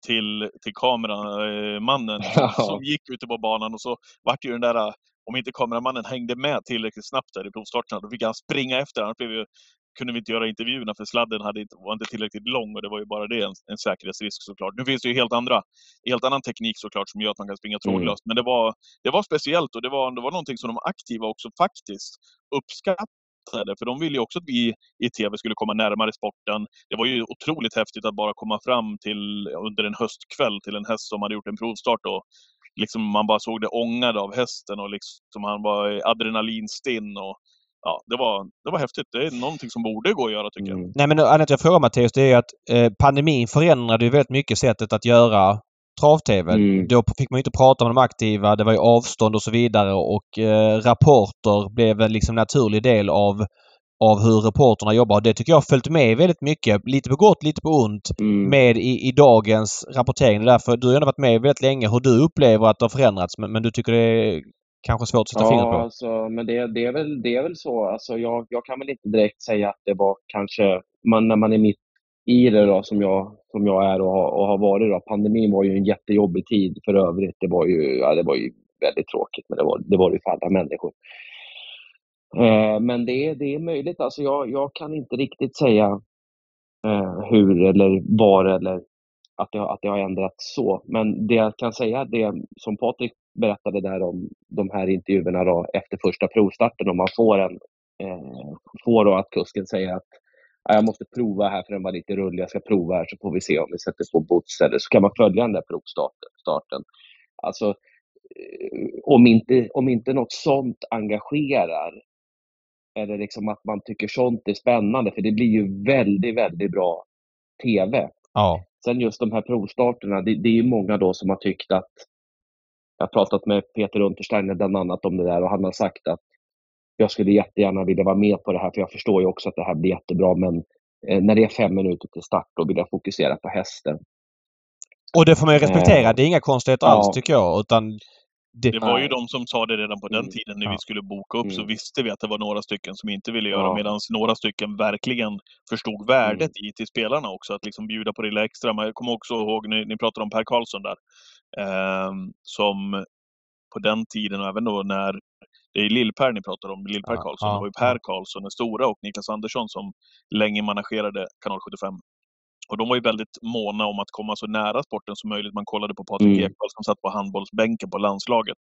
Speaker 1: till, till kameramannen ja. som gick ute på banan och så vart ju den där om inte kameramannen hängde med tillräckligt snabbt där i provstarterna, då fick han springa efter. Annars blev ju kunde vi inte göra intervjuerna för sladden hade inte, var inte tillräckligt lång och det var ju bara det en, en säkerhetsrisk såklart. Nu finns det ju helt andra, helt annan teknik såklart som gör att man kan springa mm. trådlöst. Mm. Men det var, det var speciellt och det var, det var någonting som de aktiva också faktiskt uppskattade. För de ville ju också att vi i TV skulle komma närmare sporten. Det var ju otroligt häftigt att bara komma fram till under en höstkväll till en häst som hade gjort en provstart och liksom man bara såg det ångade av hästen och liksom han var adrenalinstinn och ja, det var, det var häftigt. Det är någonting som borde gå att göra tycker mm. jag.
Speaker 2: Nej men annat jag frågar Mattias det är att eh, pandemin förändrade ju väldigt mycket sättet att göra trav-tv. Mm. Då fick man inte prata med de aktiva. Det var ju avstånd och så vidare och eh, rapporter blev en liksom naturlig del av av hur reporterna jobbar. Det tycker jag har följt med väldigt mycket, lite på gott, lite på ont, mm. med i, i dagens rapportering. Därför, du har ändå varit med väldigt länge hur du upplever att det har förändrats men, men du tycker det är kanske svårt att sätta ja, fingret på?
Speaker 3: Alltså, men det, det, är väl, det är väl så. Alltså, jag, jag kan väl inte direkt säga att det var kanske, man, när man är mitt i det då, som, jag, som jag är och har, och har varit. Då. Pandemin var ju en jättejobbig tid för övrigt. Det var ju, ja, det var ju väldigt tråkigt, men det var det, var det för alla människor. Eh, men det, det är möjligt. Alltså jag, jag kan inte riktigt säga eh, hur eller var eller att det, att det har ändrats så. Men det jag kan säga, det som Patrik berättade där om de här intervjuerna då, efter första provstarten, om man får en eh, får då att kusken säger att jag måste prova här för den var lite rullig, jag ska prova här så får vi se om vi sätter på bots eller så kan man följa den där provstarten. Alltså, eh, om inte, om inte något sånt engagerar eller liksom att man tycker sånt är spännande, för det blir ju väldigt, väldigt bra TV.
Speaker 2: Ja.
Speaker 3: Sen just de här provstarterna, det, det är ju många då som har tyckt att jag har pratat med Peter Untersteiner bland annat om det där och han har sagt att jag skulle jättegärna vilja vara med på det här för jag förstår ju också att det här blir jättebra men eh, när det är fem minuter till start då vill jag fokusera på hästen.
Speaker 2: Och det får man ju respektera. Eh, det är inga konstigheter ja. alls tycker jag. Utan
Speaker 1: det, det var ju de som sa det redan på den mm. tiden när ja. vi skulle boka upp mm. så visste vi att det var några stycken som inte ville göra ja. medan några stycken verkligen förstod värdet mm. i till spelarna också att liksom bjuda på det lilla extra. Men jag kommer också ihåg, ni, ni pratade om Per Karlsson där, eh, som på den tiden och även då när det är Lill-Per ni pratar om, Lill-Per ja, Karlsson. Ja, det var ju Per Karlsson, den stora, och Niklas Andersson som länge managerade Kanal 75. Och de var ju väldigt måna om att komma så nära sporten som möjligt. Man kollade på Patrik mm. Ekwall som satt på handbollsbänken på landslaget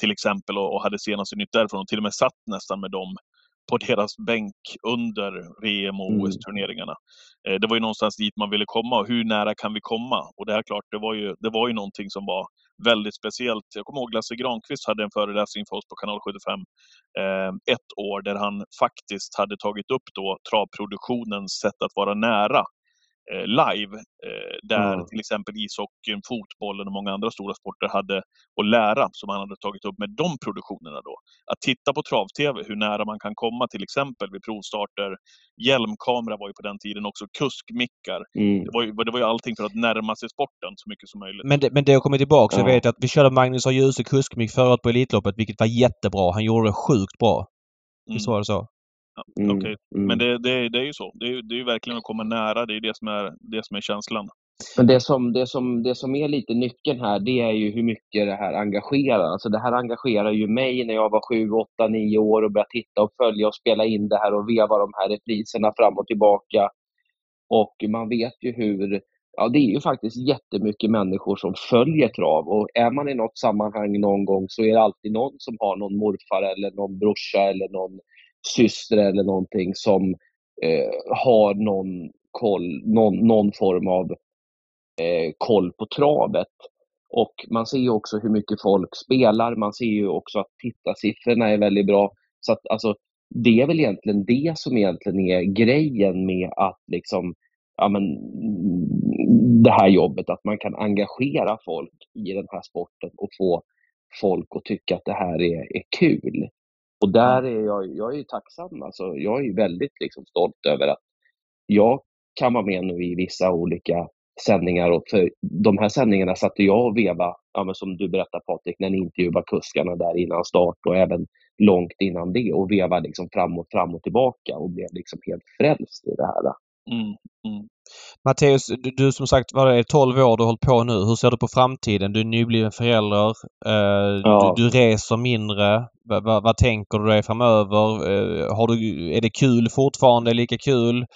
Speaker 1: till exempel och, och hade senaste nytt därifrån och till och med satt nästan med dem på deras bänk under VM och mm. OS-turneringarna. Eh, det var ju någonstans dit man ville komma och hur nära kan vi komma? Och det är klart, det var ju, det var ju någonting som var väldigt speciellt. Jag kommer ihåg Lasse Granqvist hade en föreläsning för oss på kanal 75 eh, ett år där han faktiskt hade tagit upp då travproduktionens sätt att vara nära live. Eh, där mm. till exempel ishockeyn, fotbollen och många andra stora sporter hade att lära som han hade tagit upp med de produktionerna då. Att titta på trav-tv, hur nära man kan komma till exempel vid provstarter. Hjälmkamera var ju på den tiden också, kuskmickar. Mm. Det, var ju, det var ju allting för att närma sig sporten så mycket som möjligt.
Speaker 2: Men det, men det har kommit tillbaka. Ja. Jag vet att vi körde Magnus A. Djuse kuskmick förut på Elitloppet vilket var jättebra. Han gjorde det sjukt bra. Visst mm. var det så?
Speaker 1: Mm, Okej, okay. mm. men det, det, det är ju så. Det är, det är ju verkligen att komma nära. Det är det som är, det som är känslan.
Speaker 3: Men det som, det, som, det som är lite nyckeln här, det är ju hur mycket det här engagerar. Alltså det här engagerar ju mig när jag var sju, åtta, nio år och började titta och följa och spela in det här och veva de här repriserna fram och tillbaka. Och man vet ju hur, ja det är ju faktiskt jättemycket människor som följer trav och är man i något sammanhang någon gång så är det alltid någon som har någon morfar eller någon brorsa eller någon syster eller någonting som eh, har någon, koll, någon, någon form av eh, koll på travet. Och man ser ju också hur mycket folk spelar. Man ser ju också att tittarsiffrorna är väldigt bra. Så att, alltså, det är väl egentligen det som egentligen är grejen med att liksom, ja, men, det här jobbet, att man kan engagera folk i den här sporten och få folk att tycka att det här är, är kul. Och där är jag, jag är tacksam. Alltså, jag är väldigt liksom, stolt över att jag kan vara med nu i vissa olika sändningar. Och för de här sändningarna satte jag och veva, ja, som du berättade Patrik, när ni intervjuade kuskarna där innan start och även långt innan det och veva liksom fram och fram och tillbaka och blev liksom helt frälst i det här. Mm,
Speaker 2: mm. Matteus, du, du, som sagt var det 12 år du har hållit på nu. Hur ser du på framtiden? Du är nybliven förälder. Eh, ja. du, du, reser mindre. Va, va, vad tänker du dig framöver? Eh, har du, är det kul fortfarande? Lika kul?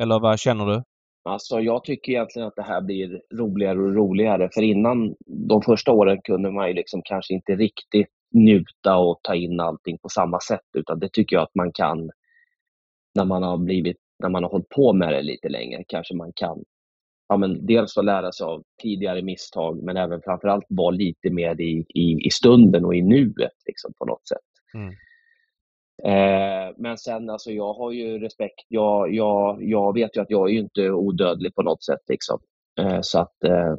Speaker 2: Eller vad känner du?
Speaker 3: Alltså jag tycker egentligen att det här blir roligare och roligare. För innan de första åren kunde man ju liksom kanske inte riktigt njuta och ta in allting på samma sätt. Utan det tycker jag att man kan när man har blivit när man har hållit på med det lite längre kanske man kan ja, men dels få lära sig av tidigare misstag men även framförallt vara lite mer i, i, i stunden och i nuet liksom, på något sätt. Mm. Eh, men sen alltså jag har ju respekt. Jag, jag, jag vet ju att jag är inte odödlig på något sätt. Liksom. Eh, så att eh,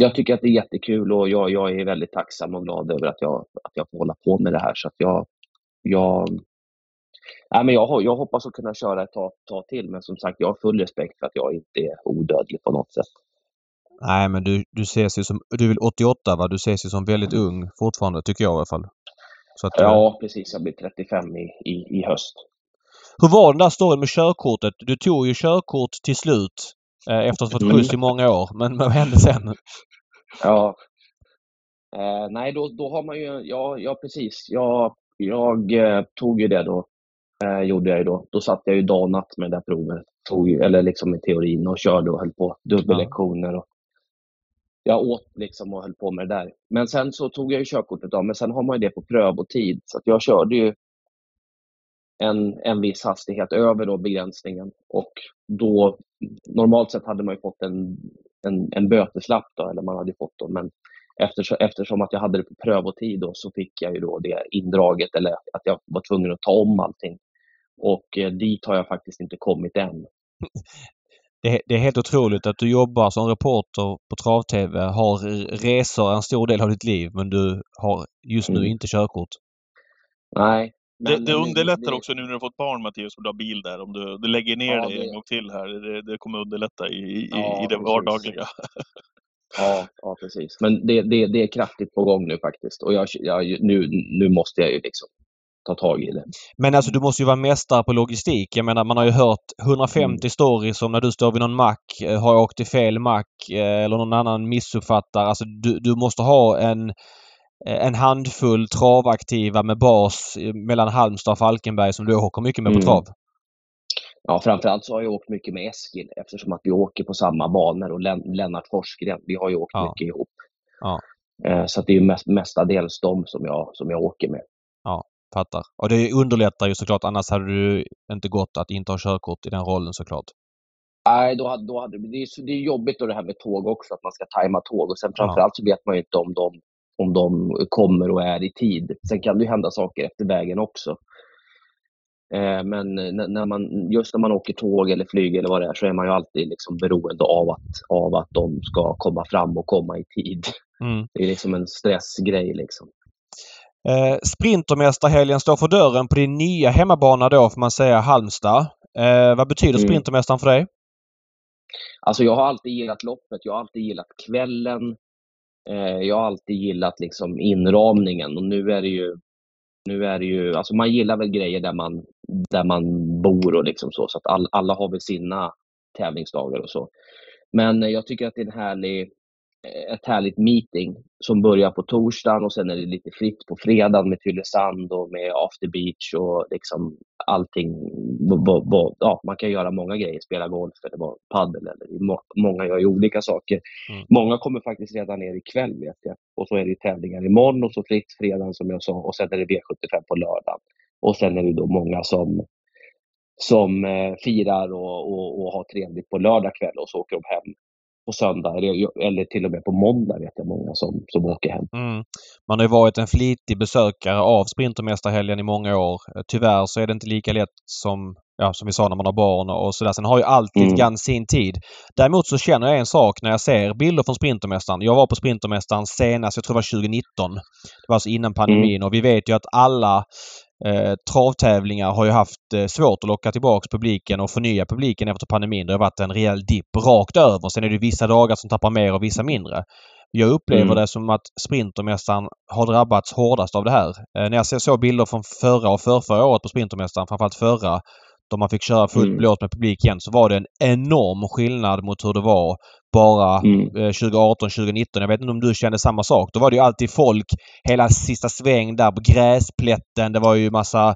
Speaker 3: jag tycker att det är jättekul och jag, jag är väldigt tacksam och glad över att jag, att jag får hålla på med det här. Så att jag, jag, Nej, men jag, jag hoppas att kunna köra ett tag, tag till, men som sagt, jag har full respekt för att jag inte är odödlig på något sätt.
Speaker 2: Nej, men du, du ses ju som... Du är väl 88 va? Du ses ju som väldigt mm. ung fortfarande, tycker jag i alla fall.
Speaker 3: Att, ja, eh, precis. Jag blir 35 i, i, i höst.
Speaker 2: Hur var den där storyn med körkortet? Du tog ju körkort till slut eh, efter att ha fått mm. skjuts i många år. Men vad hände sen?
Speaker 3: Ja. Eh, nej, då, då har man ju... Ja, ja precis. Jag, jag eh, tog ju det då eh, gjorde jag ju då. Då satt jag ju dag och natt med det där provet. Tog, eller liksom i teorin och körde och höll på. Dubbellektioner och jag åt liksom och höll på med det där. Men sen så tog jag ju körkortet då, men sen har man ju det på prövotid. Så att jag körde ju en, en viss hastighet över då begränsningen och då normalt sett hade man ju fått en, en, en böteslapp då, eller man hade fått då, men eftersom, eftersom att jag hade det på prövotid då, så fick jag ju då det indraget eller att jag var tvungen att ta om allting. Och eh, dit har jag faktiskt inte kommit än.
Speaker 2: Det, det, är helt otroligt att du jobbar som reporter på Trav-TV, har resor en stor del av ditt liv men du har just nu mm. inte körkort.
Speaker 3: Nej.
Speaker 1: Men, det, det underlättar det, också nu när du fått barn Mattias, och du har bil där. Om du, du lägger ner ja, dig en gång till här, det, det kommer underlätta i, ja, i det vardagliga.
Speaker 3: Ja, ja precis. Men det, det, det är kraftigt på gång nu faktiskt. Och jag, jag, nu, nu måste jag ju liksom ta tag i det.
Speaker 2: Men alltså du måste ju vara mästare på logistik. Jag menar man har ju hört 150 mm. stories om när du står vid någon mack, eh, har åkt till fel mack eh, eller någon annan missuppfattar. Alltså du, du måste ha en en handfull travaktiva med bas mellan Halmstad och Falkenberg som du åker mycket med på mm. trav.
Speaker 3: Ja, framförallt så har jag åkt mycket med Eskil eftersom att vi åker på samma banor och Lennart Forsgren, vi har ju åkt ja. mycket ihop. Ja. Eh, så det är mest, mestadels de som jag, som jag åker med.
Speaker 2: Ja, fattar. Och det underlättar ju såklart, annars hade du inte gått att inte ha körkort i den rollen såklart.
Speaker 3: Nej, då hade, då hade, det, är, det är jobbigt då det här med tåg också, att man ska tajma tåg. Och sen framförallt ja. så vet man ju inte om de, om de kommer och är i tid. Sen kan det ju hända saker efter vägen också. Eh, men när man, just när man åker tåg eller flyg eller vad det är så är man ju alltid liksom beroende av att, av att de ska komma fram och komma i tid. Mm. Det är liksom en stressgrej. Liksom.
Speaker 2: Eh, Sprintermästarhelgen står för dörren på din nya hemmabana då får man säga Halmstad. Eh, vad betyder mm. Sprintermästaren för dig?
Speaker 3: Alltså jag har alltid gillat loppet. Jag har alltid gillat kvällen. Eh, jag har alltid gillat liksom inramningen och nu är det ju nu är det ju, alltså man gillar väl grejer där man, där man bor och liksom så, så att all, alla har väl sina tävlingsdagar och så. Men jag tycker att det är en härlig, ett härligt meeting som börjar på torsdagen och sen är det lite fritt på fredagen med Tylösand och med After Beach och liksom allting. Ja, man kan göra många grejer, spela golf eller paddel eller många gör ju olika saker. Mm. Många kommer faktiskt redan ner ikväll vet jag. Och så är det tävlingar imorgon och så fritt fredagen som jag sa och sen är det V75 på lördagen. Och sen är det då många som som eh, firar och, och, och har trevligt på lördag kväll och så åker de hem på söndag eller till och med på måndag vet jag många som, som åker hem.
Speaker 2: Mm. Man har ju varit en flitig besökare av Sprintermästarhelgen i många år. Tyvärr så är det inte lika lätt som, ja, som vi sa när man har barn och sådär. Sen har ju allt mm. grann sin tid. Däremot så känner jag en sak när jag ser bilder från Sprintermästaren. Jag var på Sprintermästaren senast, jag tror det var 2019. Det var alltså innan pandemin mm. och vi vet ju att alla Eh, travtävlingar har ju haft eh, svårt att locka tillbaks publiken och förnya publiken efter pandemin. Det har varit en rejäl dipp rakt över. Sen är det vissa dagar som tappar mer och vissa mindre. Jag upplever mm. det som att Sprintermästaren har drabbats hårdast av det här. Eh, när jag såg bilder från förra och förrförra året på Sprintermästaren, framförallt förra, då man fick köra fullt mm. blås med publik igen, så var det en enorm skillnad mot hur det var bara mm. 2018, 2019. Jag vet inte om du kände samma sak. Då var det ju alltid folk hela sista sväng där på gräsplätten. Det var ju massa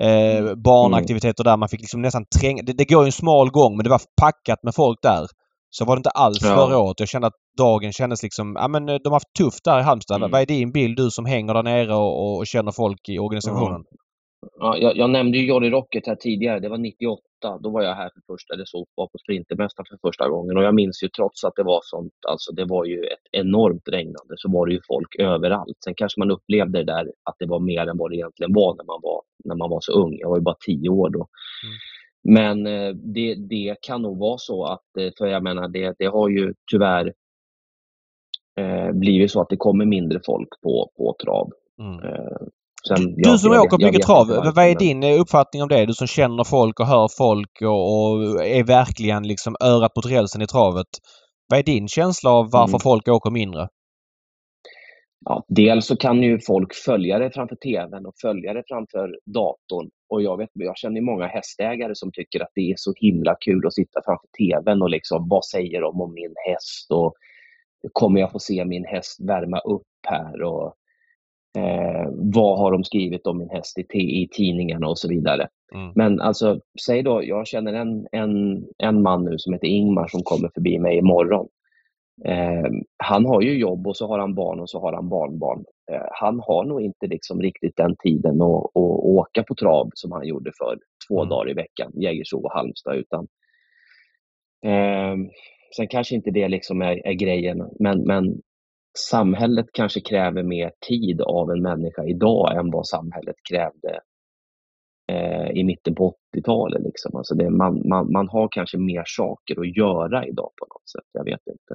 Speaker 2: eh, mm. barnaktiviteter där. Man fick liksom nästan tränga... Det, det går ju en smal gång men det var packat med folk där. Så var det inte alls ja. förra året. Jag kände att dagen kändes liksom... Ja men eh, de har haft tufft där i Halmstad. Mm. Vad är din bild du som hänger där nere och, och känner folk i organisationen?
Speaker 3: Ja, jag, jag, nämnde ju Johnny Rocket här tidigare. Det var 98. Då var jag här för första, eller så, var på Sprintermästaren för första gången. Och jag minns ju trots att det var sånt, alltså det var ju ett enormt regnande, så var det ju folk överallt. Sen kanske man upplevde det där att det var mer än vad det egentligen var när man var, när man var så ung. Jag var ju bara tio år då. Mm. Men eh, det, det kan nog vara så att, eh, för jag menar, det, det har ju tyvärr eh, blivit så att det kommer mindre folk på, på trav. Mm. Eh,
Speaker 2: Sen, du som jag, åker jag, mycket trav, vad är din eh, uppfattning om det? Du som känner folk och hör folk och, och är verkligen liksom örat mot rälsen i travet. Vad är din känsla av varför mm. folk åker mindre?
Speaker 3: Ja, dels så kan ju folk följa det framför TVn och följa det framför datorn. Och jag, vet, jag känner många hästägare som tycker att det är så himla kul att sitta framför TVn och liksom, vad säger de om min häst? Och kommer jag få se min häst värma upp här? Och Eh, vad har de skrivit om min häst i, i tidningarna och så vidare. Mm. Men alltså, säg då, jag känner en, en, en man nu som heter Ingmar som kommer förbi mig imorgon. Eh, han har ju jobb och så har han barn och så har han barnbarn. Eh, han har nog inte liksom riktigt den tiden att, att åka på trav som han gjorde för två mm. dagar i veckan, Jägersro och Halmstad. Utan, eh, sen kanske inte det liksom är, är grejen, men, men samhället kanske kräver mer tid av en människa idag än vad samhället krävde eh, i mitten på 80-talet. Liksom. Alltså det, man, man, man har kanske mer saker att göra idag på något sätt. Jag vet inte.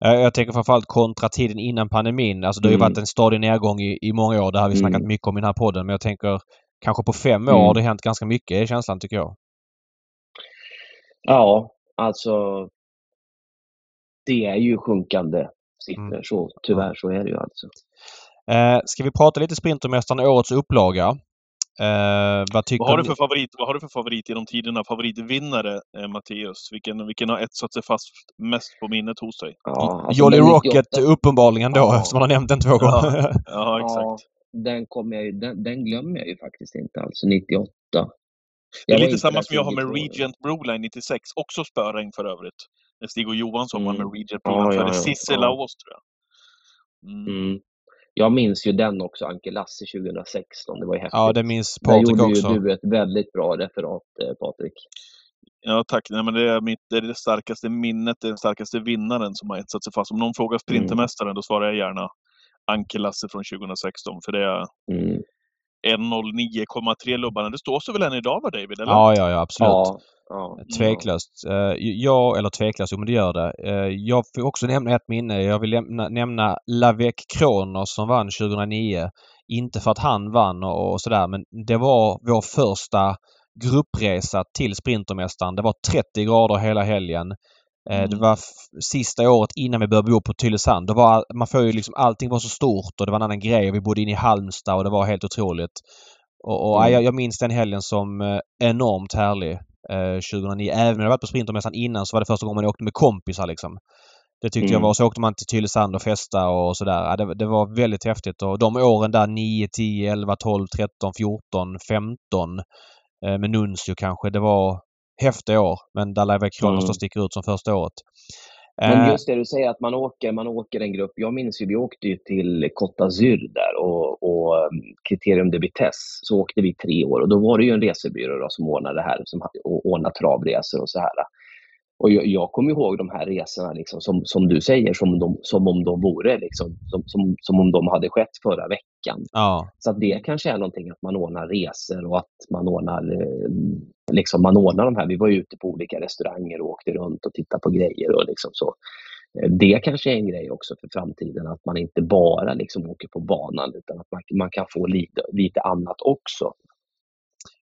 Speaker 2: Jag tänker framförallt kontra tiden innan pandemin. Alltså det har ju mm. varit en stadig nedgång i, i många år. Det har vi snackat mm. mycket om i den här podden. Men jag tänker kanske på fem år mm. har det hänt ganska mycket är känslan tycker jag.
Speaker 3: Ja, alltså det är ju sjunkande siffror. Mm. Så, tyvärr så är det ju alltså.
Speaker 2: Eh, ska vi prata lite Sprintermästaren årets upplaga?
Speaker 1: Eh, vad, vad, har du för favorit, vad har du för favorit genom tiderna? Favoritvinnare, eh, Matteus? Vilken, vilken har etsat sig fast mest på minnet hos dig?
Speaker 2: Ja, alltså Jolly Rocket uppenbarligen då, ja. eftersom man har nämnt den två ja. gånger.
Speaker 1: ja, exakt.
Speaker 3: Ja, den, kommer jag, den, den glömmer jag ju faktiskt inte alls. 98.
Speaker 1: Det är lite samma som jag har med Regent Broline 96. Också spöregn för övrigt. När Stig och Johansson mm. var med Regent Broline ja, före ja, Sissela ja. Ås, tror jag.
Speaker 3: Mm. Mm. Jag minns ju den också, Anke Lasse 2016. Det var ju häftigt.
Speaker 2: Ja, det minns Patrik också.
Speaker 3: Där gjorde ju du ett väldigt bra referat, eh, Patrik.
Speaker 1: Ja, tack. Nej, men det, är mitt, det är det starkaste minnet, den starkaste vinnaren som har etsat sig fast. Om någon frågar Sprintermästaren, mm. då svarar jag gärna Anke Lasse från 2016. För det är mm. 1.09,3 lubbarna. Det står sig väl än idag va David? Eller?
Speaker 2: Ja, ja, ja absolut. Ja, ja. Tveklöst. Uh, jag, eller tveklöst, men det gör det. Uh, jag får också nämna ett minne. Jag vill nämna, nämna Lavec Kronos som vann 2009. Inte för att han vann och, och sådär men det var vår första gruppresa till Sprintermästaren. Det var 30 grader hela helgen. Eh, mm. Det var sista året innan vi började bo på Tylösand. Det var, man får ju liksom, allting var så stort och det var en annan grej. Vi bodde inne i Halmstad och det var helt otroligt. Och, och mm. jag, jag minns den helgen som eh, enormt härlig. Eh, 2009. Även om jag varit på Sprintermässan innan så var det första gången jag åkte med kompisar liksom. Det tyckte mm. jag var. Så åkte man till Tylösand och festa och sådär. Ja, det, det, var väldigt häftigt. Och de åren där 9, 10, 11, 12, 13, 14, 15 eh, med Nuncio kanske. Det var häftiga år. Men där Live Kronos mm. sticker ut som första året.
Speaker 3: Men eh, just det du säger att man åker, man åker en grupp. Jag minns ju, vi åkte ju till Côte d'Azur där och, och um, Criterium de Vitesse. Så åkte vi tre år och då var det ju en resebyrå som ordnade det här, som ordnade travresor och så här. Och jag, jag kommer ihåg de här resorna liksom, som, som du säger, som, de, som om de vore liksom, som, som, som om de hade skett förra veckan.
Speaker 2: Ja.
Speaker 3: Så det kanske är någonting att man ordnar resor och att man ordnar, eh, liksom, man ordnar de här. Vi var ute på olika restauranger och åkte runt och tittade på grejer. Och liksom så. Eh, det kanske är en grej också för framtiden, att man inte bara liksom åker på banan utan att man, man kan få lite, lite annat också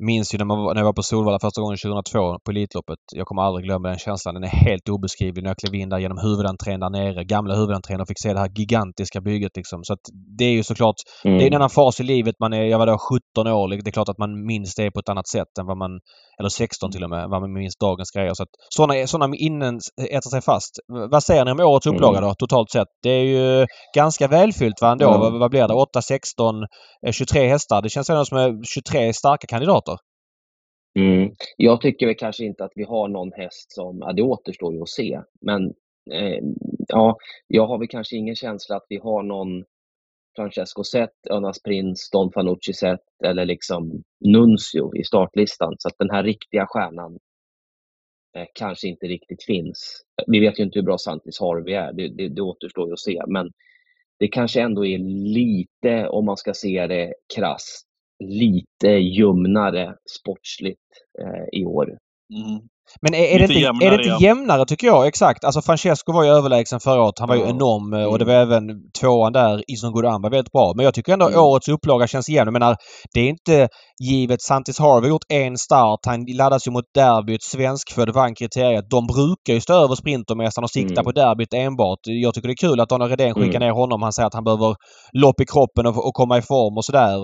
Speaker 2: minns ju när, man, när jag var på Solvalla första gången 2002 på Elitloppet. Jag kommer aldrig glömma den känslan. Den är helt obeskrivlig när jag klev in där genom huvudentrén där nere. Gamla huvudentrén och fick se det här gigantiska bygget liksom. Så att det är ju såklart... Mm. Det är en annan fas i livet. Man är, jag var då 17 år. Det är klart att man minns det på ett annat sätt än vad man... Eller 16 till och med. Vad man minns dagens grejer. Så att sådana, sådana minnen äter sig fast. Vad säger ni om årets upplaga mm. då totalt sett? Det är ju ganska välfyllt va ändå? Mm. Vad, vad blir det? 8, 16, 23 hästar. Det känns ändå som 23 starka kandidater.
Speaker 3: Mm. Jag tycker väl kanske inte att vi har någon häst som, ja, det återstår ju att se, men eh, ja, jag har väl kanske ingen känsla att vi har någon Francesco Zet, Önas Prins, Don Fanucci Zet eller liksom Nuncio i startlistan. Så att den här riktiga stjärnan eh, kanske inte riktigt finns. Vi vet ju inte hur bra Santis Harvey är, det, det, det återstår ju att se. Men det kanske ändå är lite, om man ska se det krasst, lite ljumnare sportsligt eh, i år.
Speaker 2: Mm. Men är, är, det inte, jämnare, är det inte jämnare tycker jag? Exakt. Alltså Francesco var ju överlägsen förra året. Han var ju enorm mm. och det var även tvåan där, Ison Godan var väldigt bra. Men jag tycker ändå mm. årets upplaga känns jämn. Jag menar, det är inte givet. Santis Harvey har gjort en start. Han laddas ju mot derbyt. Svenskfödd vann kriteriet. De brukar ju stå över Sprintermästaren och sikta mm. på derbyt enbart. Jag tycker det är kul att Daniel Redén skickar mm. ner honom. Han säger att han behöver lopp i kroppen och, och komma i form och sådär.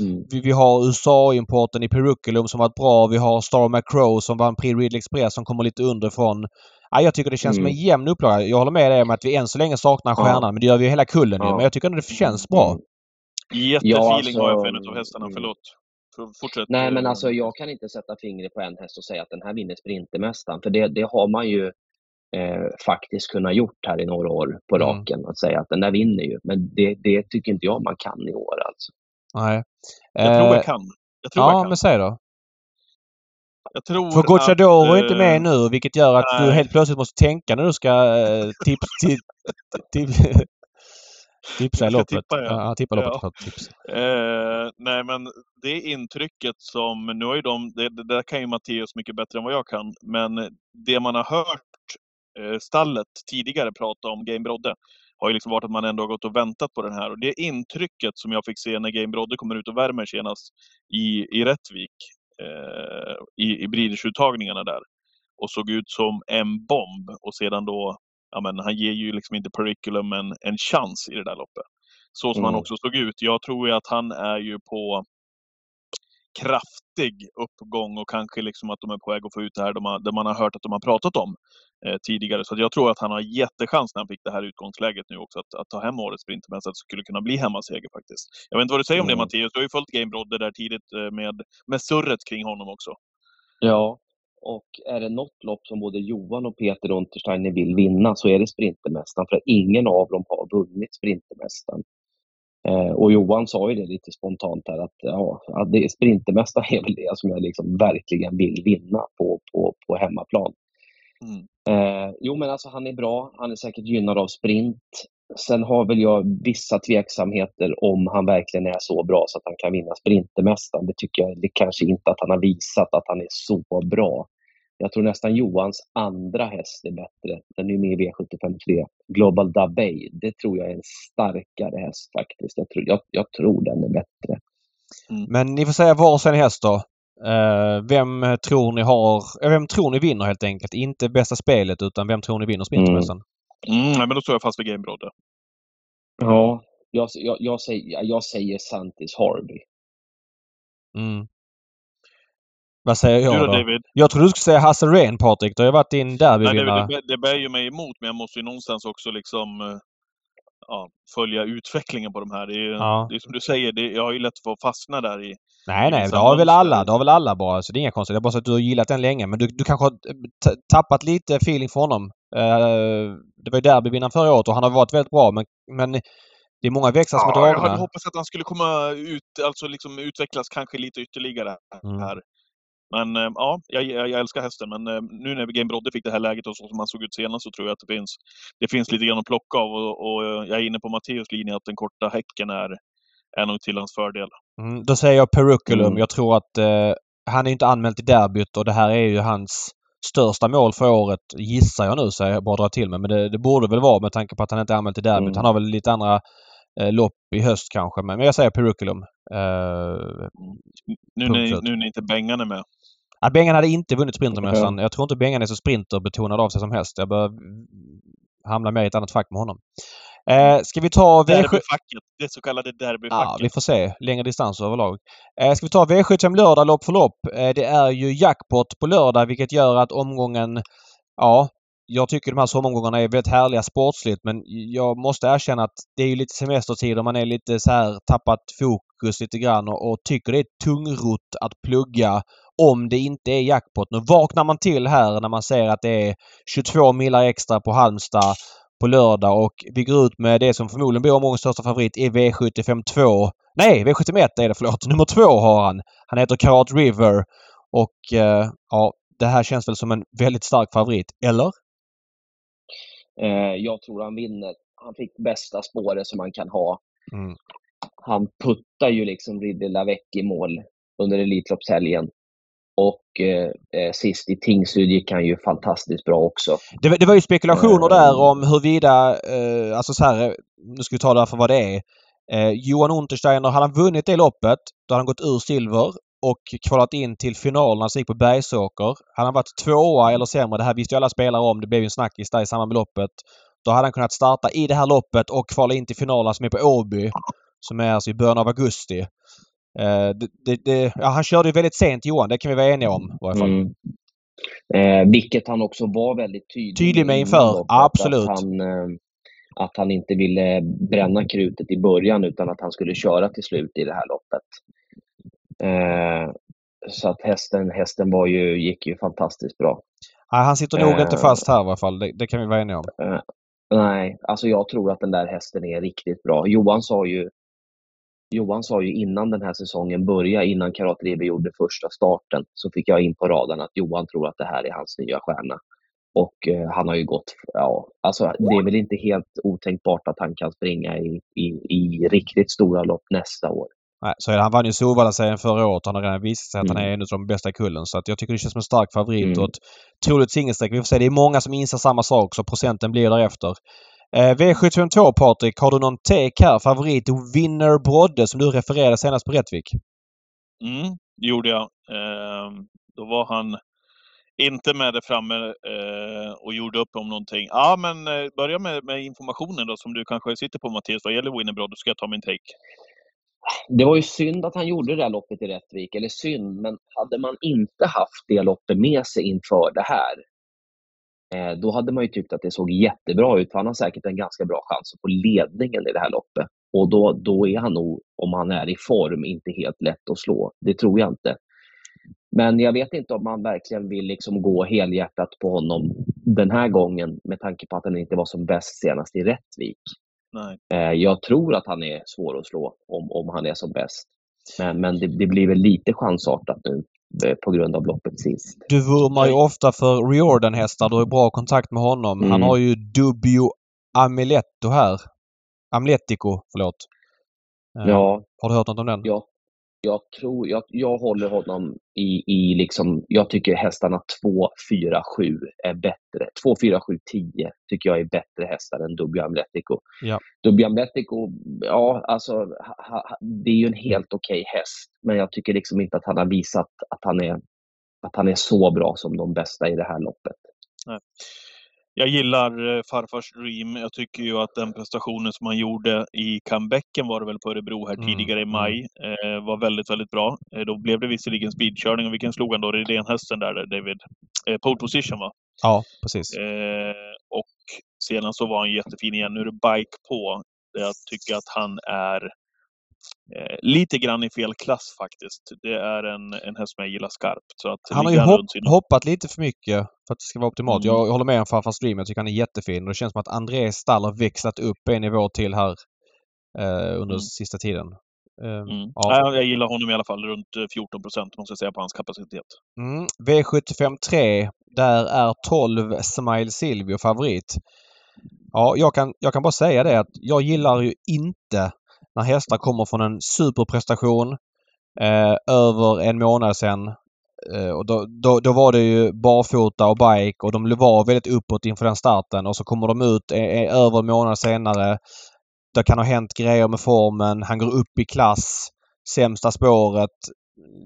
Speaker 2: mm. vi, vi, har USA-importen i Peruculum som varit bra. Vi har Star McCrow som vann Prix Ridley Express som kommer lite underifrån. Ja, jag tycker det känns mm. som en mm. jämn upplaga. Jag håller med dig om att vi än så länge saknar stjärnan. Ja. Men det gör vi hela kullen ja. Men jag tycker ändå det känns bra. Mm.
Speaker 1: Jättefeeling ja, alltså, har jag för en av hästarna. Mm. Förlåt.
Speaker 3: Fortsätt. Nej, men alltså jag kan inte sätta fingret på en häst och säga att den här vinner Sprintermästaren. För det, det har man ju eh, faktiskt kunnat gjort här i några år på raken. Mm. Att säga att den där vinner ju. Men det, det tycker inte jag man kan i år alltså.
Speaker 2: Nej.
Speaker 1: Jag tror jag eh, kan. Jag tror
Speaker 2: ja,
Speaker 1: jag kan.
Speaker 2: men säg då.
Speaker 1: Jag tror
Speaker 2: För Gocciadoro är inte med eh, nu vilket gör att nej. du helt plötsligt måste tänka när du ska eh, tips... Tip, tip, Tipsa loppet. Tippa, ja. ja, tippa loppet ja. tips.
Speaker 1: Eh, nej, men det intrycket som... Nu har ju de... Det, det där kan ju Matteus mycket bättre än vad jag kan. Men det man har hört eh, stallet tidigare prata om Game Brodde har ju liksom varit att man ändå har gått och väntat på den här. Och det intrycket som jag fick se när Game Brodde kommer ut och värmer senast i, i Rättvik, i, i Breeders-uttagningarna där, och såg ut som en bomb och sedan då ja, men han ger ju liksom inte Periculum en, en chans i det där loppet. Så som mm. han också såg ut. Jag tror ju att han är ju på kraftig uppgång och kanske liksom att de är på väg att få ut det här de har, det man har hört att de har pratat om eh, tidigare. Så jag tror att han har jättechans när han fick det här utgångsläget nu också att, att ta hem årets sprintermästare. Att det skulle kunna bli hemmaseger faktiskt. Jag vet inte vad du säger om det mm. Mattias? Du har ju följt Game Brodde där tidigt eh, med, med surret kring honom också.
Speaker 3: Ja, och är det något lopp som både Johan och Peter Untersteiner vill vinna så är det Sprintermästaren, för ingen av dem har vunnit Sprintermästaren. Eh, och Johan sa ju det lite spontant här att ja, att det, Sprintermästaren är väl det som jag liksom verkligen vill vinna på, på, på hemmaplan. Mm. Eh, jo men alltså han är bra, han är säkert gynnad av sprint. Sen har väl jag vissa tveksamheter om han verkligen är så bra så att han kan vinna Sprintermästaren. Det tycker jag det kanske inte att han har visat att han är så bra. Jag tror nästan Johans andra häst är bättre. Den är med i V753. Global Dabay. Det tror jag är en starkare häst faktiskt. Jag tror, jag, jag tror den är bättre.
Speaker 2: Mm. Men ni får säga varsin häst då. Uh, vem tror ni har... Vem tror ni vinner helt enkelt? Inte bästa spelet utan vem tror ni vinner Sprintermästaren?
Speaker 1: Mm. Mm, men då står jag fast vid Game Brodde.
Speaker 3: Ja, jag, jag, jag, säger, jag säger Santis Harvey.
Speaker 2: Mm. Vad säger jag då?
Speaker 1: David?
Speaker 2: Jag trodde du skulle säga Hasse Rehn Patrik. Du har ju varit din derbyvinnare.
Speaker 1: Det, det bär ju mig emot men jag måste ju någonstans också liksom eh, ja, följa utvecklingen på de här. Det är, ja. det är som du säger, det, jag har ju lätt för att fastna där i
Speaker 2: Nej, nej, det har väl alla. Det har väl alla bara. Så det är inga konstigt. Det är bara så att du har gillat den länge. Men du, du kanske har tappat lite feeling för honom. Uh, det var ju derbyvinnaren förra året och han har varit väldigt bra. Men, men det är många växlar som
Speaker 1: ja,
Speaker 2: är dragna.
Speaker 1: Jag hade hoppats att han skulle komma ut, alltså liksom utvecklas kanske lite ytterligare mm. Men eh, ja, jag, jag, älskar hästen. Men eh, nu när Game Brodde fick det här läget och så som han såg ut senast så tror jag att det finns, det finns lite grann att plocka av. Och, och jag är inne på Matteus linje att den korta häcken är, är nog till hans fördel.
Speaker 2: Mm, då säger jag Peruculum. Mm. Jag tror att eh, han är inte anmäld till derbyt och det här är ju hans största mål för året, gissar jag nu, så jag bara drar till mig. Men det, det, borde väl vara med tanke på att han inte är anmäld till derbyt. Mm. Han har väl lite andra eh, lopp i höst kanske. Men, men jag säger Peruculum. Eh,
Speaker 1: nu, när, nu när inte Bengan är med.
Speaker 2: Ja, Bengan hade inte vunnit Sprintermästaren. Jag tror inte Bengan är så sprinterbetonad av sig som häst. Jag bör hamna mer i ett annat fack med honom. Eh, ska vi ta
Speaker 1: V7... Derbyfacket. Det så kallade derbyfacket.
Speaker 2: Ja, vi får se. Längre distans överlag. Eh, ska vi ta V75 lördag lopp för lopp. Eh, det är ju jackpot på lördag vilket gör att omgången... Ja, jag tycker de här sommaromgångarna är väldigt härliga sportsligt men jag måste erkänna att det är lite semestertid och man är lite så här tappat fokus lite grann och, och tycker det är tungrott att plugga om det inte är jackpot. Nu vaknar man till här när man ser att det är 22 millar extra på Halmstad på lördag och vi går ut med det som förmodligen blir omgångens största favorit i V75 2. Nej, V71 är det förlåt. Nummer två har han. Han heter Karat River och eh, ja, det här känns väl som en väldigt stark favorit, eller?
Speaker 3: Eh, jag tror han vinner. Han fick bästa spåret som man kan ha. Mm. Han puttar ju liksom Ridley Lavec i mål under Elitloppshelgen. Och eh, eh, sist i Tingsryd gick han ju fantastiskt bra också.
Speaker 2: Det, det var ju spekulationer där eh. om huruvida, eh, alltså så här, nu ska vi ta det för vad det är. Eh, Johan Untersteiner, hade han vunnit det loppet, då hade han gått ur silver och kvalat in till finalen, alltså gick på Bergsåker. Hade han varit tvåa eller sämre, det här visste ju alla spelare om, det blev ju en snackis där i samband med loppet. Då hade han kunnat starta i det här loppet och kvala in till finalen som är på Åby. Som är alltså i början av augusti. Eh, det, det, det, ja, han körde ju väldigt sent Johan, det kan vi vara eniga om i varje fall. Mm.
Speaker 3: Eh, vilket han också var väldigt tydlig,
Speaker 2: tydlig med inför. Absolut.
Speaker 3: Att han, eh, att han inte ville bränna krutet i början utan att han skulle köra till slut i det här loppet. Eh, så att hästen, hästen var ju, gick ju fantastiskt bra.
Speaker 2: Nej, han sitter nog eh, inte fast här i alla fall. Det, det kan vi vara eniga om. Eh,
Speaker 3: nej, alltså jag tror att den där hästen är riktigt bra. Johan sa ju Johan sa ju innan den här säsongen började, innan Karat Rebe gjorde första starten, så fick jag in på raden att Johan tror att det här är hans nya stjärna. Och eh, han har ju gått, ja, alltså det är väl inte helt otänkbart att han kan springa i, i, i riktigt stora lopp nästa år.
Speaker 2: Nej, så är det. Han vann ju Solvalla-serien förra året. Han har redan visat sig att mm. han är en av de bästa i kullen. Så att jag tycker det känns som en stark favorit mm. och ett troligt singelstreck. Vi får se. Det är många som inser samma sak så procenten blir därefter. Eh, V752 Patrik, har du någon tek här? Favorit Winner Brodde som du refererade senast på Rättvik?
Speaker 1: Mm, det gjorde jag. Eh, då var han inte med där framme eh, och gjorde upp om någonting. Ja, men eh, börja med, med, informationen då som du kanske sitter på Mattias vad gäller Winner Brodde, ska jag ta min take.
Speaker 3: Det var ju synd att han gjorde det där loppet i Rättvik, eller synd, men hade man inte haft det loppet med sig inför det här, då hade man ju tyckt att det såg jättebra ut, för han har säkert en ganska bra chans att få ledningen i det här loppet. Och då, då är han nog, om han är i form, inte helt lätt att slå. Det tror jag inte. Men jag vet inte om man verkligen vill liksom gå helhjärtat på honom den här gången med tanke på att han inte var som bäst senast i Rättvik. Nej. Eh, jag tror att han är svår att slå om, om han är som bäst. Men, men det, det blir väl lite chansartat nu eh, på grund av loppet sist.
Speaker 2: Du vurmar ju ofta för Riordan-hästar. Du har bra kontakt med honom. Mm. Han har ju Dubio Ameletto här. Amletico, förlåt.
Speaker 3: Eh, ja.
Speaker 2: Har du hört något om den?
Speaker 3: Ja, jag tror, jag, jag håller honom i, i liksom, jag tycker hästarna 2, 4, 7 är bättre. 2, 4, 7, 10 tycker jag är bättre hästar än Dubbio Amletico. Ja. Dubbio Amletico, ja alltså, ha, ha, det är ju en helt okej okay häst, men jag tycker liksom inte att han har visat att han är, att han är så bra som de bästa i det här loppet. Nej
Speaker 1: jag gillar eh, farfars Dream. Jag tycker ju att den prestationen som han gjorde i comebacken var det väl på Örebro här mm. tidigare i mm. maj eh, var väldigt, väldigt bra. Eh, då blev det visserligen speedkörning och vilken slog han då? Redén-hästen där, David? Eh, pole position va?
Speaker 2: Ja, precis.
Speaker 1: Eh, och sedan så var han jättefin igen. Nu är det bike på. Jag tycker att han är eh, lite grann i fel klass faktiskt. Det är en, en häst som jag gillar skarpt. Så att
Speaker 2: han har ju hopp, hoppat lite för mycket för att det ska vara optimalt. Mm. Jag håller med om Farfar Stream. Jag tycker han är jättefin. Och det känns som att André har växlat upp en nivå till här eh, under mm. sista tiden.
Speaker 1: Um, mm. ja. Jag gillar honom i alla fall runt 14 eh, procent måste jag säga på hans kapacitet.
Speaker 2: Mm. V75 3. Där är 12 Smile Silvio favorit. Ja, jag kan, jag kan bara säga det att jag gillar ju inte när hästar kommer från en superprestation eh, över en månad sedan. Eh, och då, då, då, var det ju barfota och bike och de var väldigt uppåt inför den starten och så kommer de ut eh, över en månad senare. Det kan ha hänt grejer med formen. Han går upp i klass. Sämsta spåret.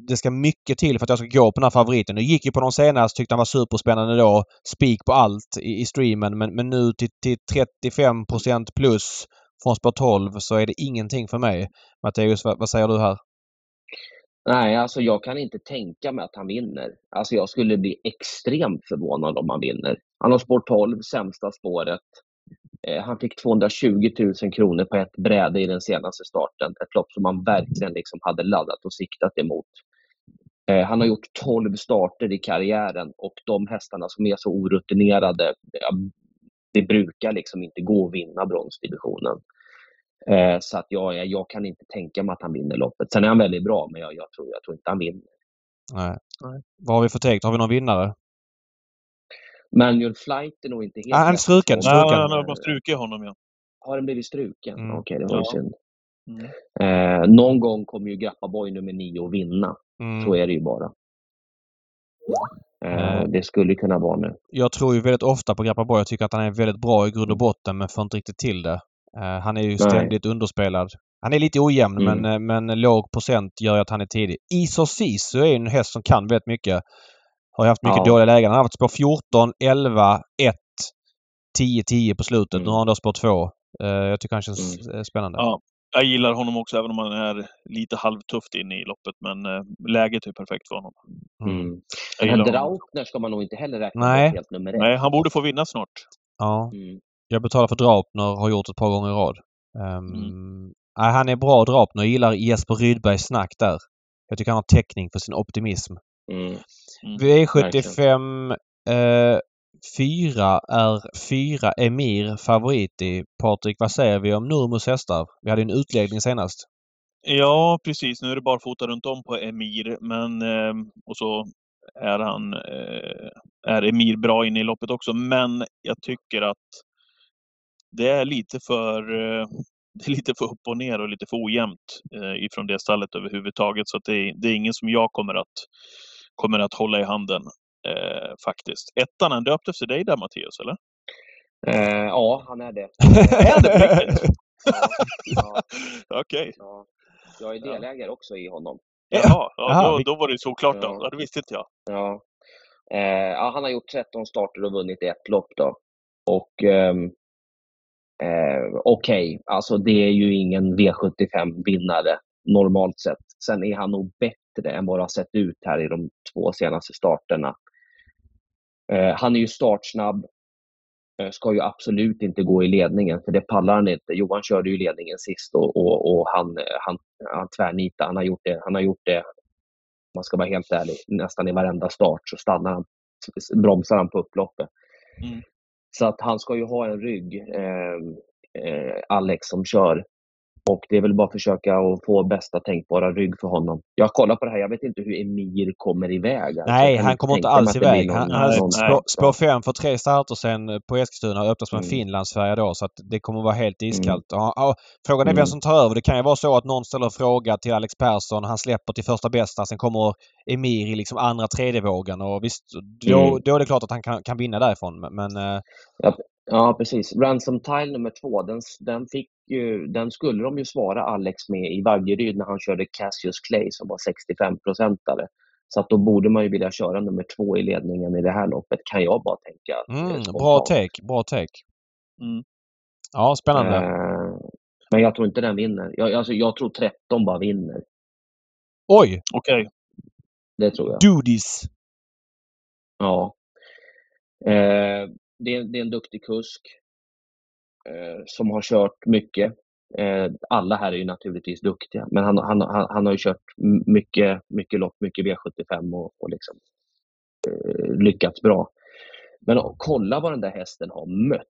Speaker 2: Det ska mycket till för att jag ska gå på den här favoriten. Nu gick ju på de senast, tyckte han var superspännande då. Spik på allt i, i streamen men, men nu till, till 35% plus från spår 12 så är det ingenting för mig. Matteus, vad, vad säger du här?
Speaker 3: Nej, alltså jag kan inte tänka mig att han vinner. Alltså jag skulle bli extremt förvånad om han vinner. Han har spår 12, sämsta spåret. Eh, han fick 220 000 kronor på ett bräde i den senaste starten. Ett lopp som han verkligen liksom hade laddat och siktat emot. Eh, han har gjort 12 starter i karriären och de hästarna som är så orutinerade, det brukar liksom inte gå att vinna bronsdivisionen. Eh, så att jag, jag kan inte tänka mig att han vinner loppet. Sen är han väldigt bra, men jag, jag, tror, jag tror inte han vinner.
Speaker 2: Nej. Nej. Vad har vi för take? Har vi någon vinnare?
Speaker 3: Manual Flight är nog inte helt
Speaker 2: ah, Han är struken.
Speaker 1: han har bara strukit honom ja.
Speaker 3: Har den blivit struken? Mm. Okej, okay, det var ja. ju synd. Mm. Eh, någon gång kommer ju Grappa Boy nummer nio att vinna. Mm. Så är det ju bara. Eh, det skulle kunna vara nu.
Speaker 2: Jag tror ju väldigt ofta på Grappaborg. Jag tycker att han är väldigt bra i grund och botten men får inte riktigt till det. Eh, han är ju ständigt Nej. underspelad. Han är lite ojämn mm. men, eh, men låg procent gör ju att han är tidig. Isor Sisu är en häst som kan väldigt mycket. Har haft mycket ja. dåliga lägen. Han har haft spår 14, 11, 1, 10, 10 på slutet. Mm. Nu har han då spår 2. Jag tycker han känns mm. spännande.
Speaker 1: Ja, jag gillar honom också även om han är lite halvtufft inne i loppet. Men eh, läget är perfekt för honom.
Speaker 3: Mm. mm. Men Draupner ska man nog inte heller räkna
Speaker 2: Nej.
Speaker 3: helt nummer ett.
Speaker 1: Nej, han borde få vinna snart.
Speaker 2: Ja. Mm. Jag betalar för Draupner, har gjort ett par gånger i rad. Um, mm. nej, han är bra Draupner. Jag gillar Jesper Rydbergs snack där. Jag tycker han har täckning för sin optimism. Mm. Mm. V75 eh, Fyra är fyra Emir favorit i. Patrik, vad säger vi om Nurmos hästar? Vi hade en utläggning senast.
Speaker 1: Ja, precis. Nu är det barfota runt om på Emir, men eh, och så är han, eh, är Emir bra inne i loppet också, men jag tycker att det är lite för eh, det är lite för upp och ner och lite för ojämnt eh, ifrån det stallet överhuvudtaget. Så att det, är, det är ingen som jag kommer att, kommer att hålla i handen eh, faktiskt. Ettan, är döpt efter dig där Mattias, eller?
Speaker 3: Eh, ja, han är det.
Speaker 1: är det på riktigt?
Speaker 3: ja,
Speaker 1: ja. Okej. Okay.
Speaker 3: Ja. Jag är delägare också i honom.
Speaker 1: Jaha, ja, då, då var det såklart då. Ja. Det visste inte jag.
Speaker 3: Ja. Eh, ja, han har gjort 13 starter och vunnit ett lopp då. Och ehm, eh, okej, okay. alltså det är ju ingen V75-vinnare normalt sett. Sen är han nog bättre än vad det har sett ut här i de två senaste starterna. Eh, han är ju startsnabb, Eh, ska ju absolut inte gå i ledningen, för det pallar han inte. Johan körde ju ledningen sist och, och, och han, han, han tvärnitade. Han har gjort det, han har gjort det, man ska vara helt ärlig, nästan i varenda start så stannar han, bromsar han på upploppet. Mm. Så att han ska ju ha en rygg, eh, eh, Alex som kör. Och det är väl bara att försöka att få bästa tänkbara rygg för honom. Jag kollar på det här, jag vet inte hur Emir kommer iväg.
Speaker 2: Alltså, Nej, han kommer inte alls iväg. Någon, han, han någon, spår, spår fem för tre starter sen på Eskilstuna och öppnas med mm. Finlandsfärja då så att det kommer vara helt mm. iskallt. Mm. Och, och, frågan är mm. vem som tar över. Det kan ju vara så att någon ställer en fråga till Alex Persson, han släpper till första bästa, sen kommer Emir i liksom andra tredje vågen och visst, då, mm. då är det klart att han kan, kan vinna därifrån. Men,
Speaker 3: eh, ja, Ja, precis. Ransom Tile nummer två, den, den, fick ju, den skulle de ju svara Alex med i Vaggeryd när han körde Cassius Clay som var 65-procentare. Så att då borde man ju vilja köra nummer två i ledningen i det här loppet, kan jag bara tänka.
Speaker 2: Mm, bra take, bra take. Mm. Ja, spännande. Eh,
Speaker 3: men jag tror inte den vinner. Jag, alltså, jag tror 13 bara vinner.
Speaker 2: Oj!
Speaker 1: Okej. Okay.
Speaker 3: Det tror jag.
Speaker 2: Dudis.
Speaker 3: Ja. Eh, det, är, det är en duktig kusk eh, Eh, som har kört mycket. Eh, alla här är ju naturligtvis duktiga, men han, han, han, han har ju kört mycket, mycket lopp, mycket V75 och, och liksom, eh, lyckats bra. Men kolla vad den där hästen har mött.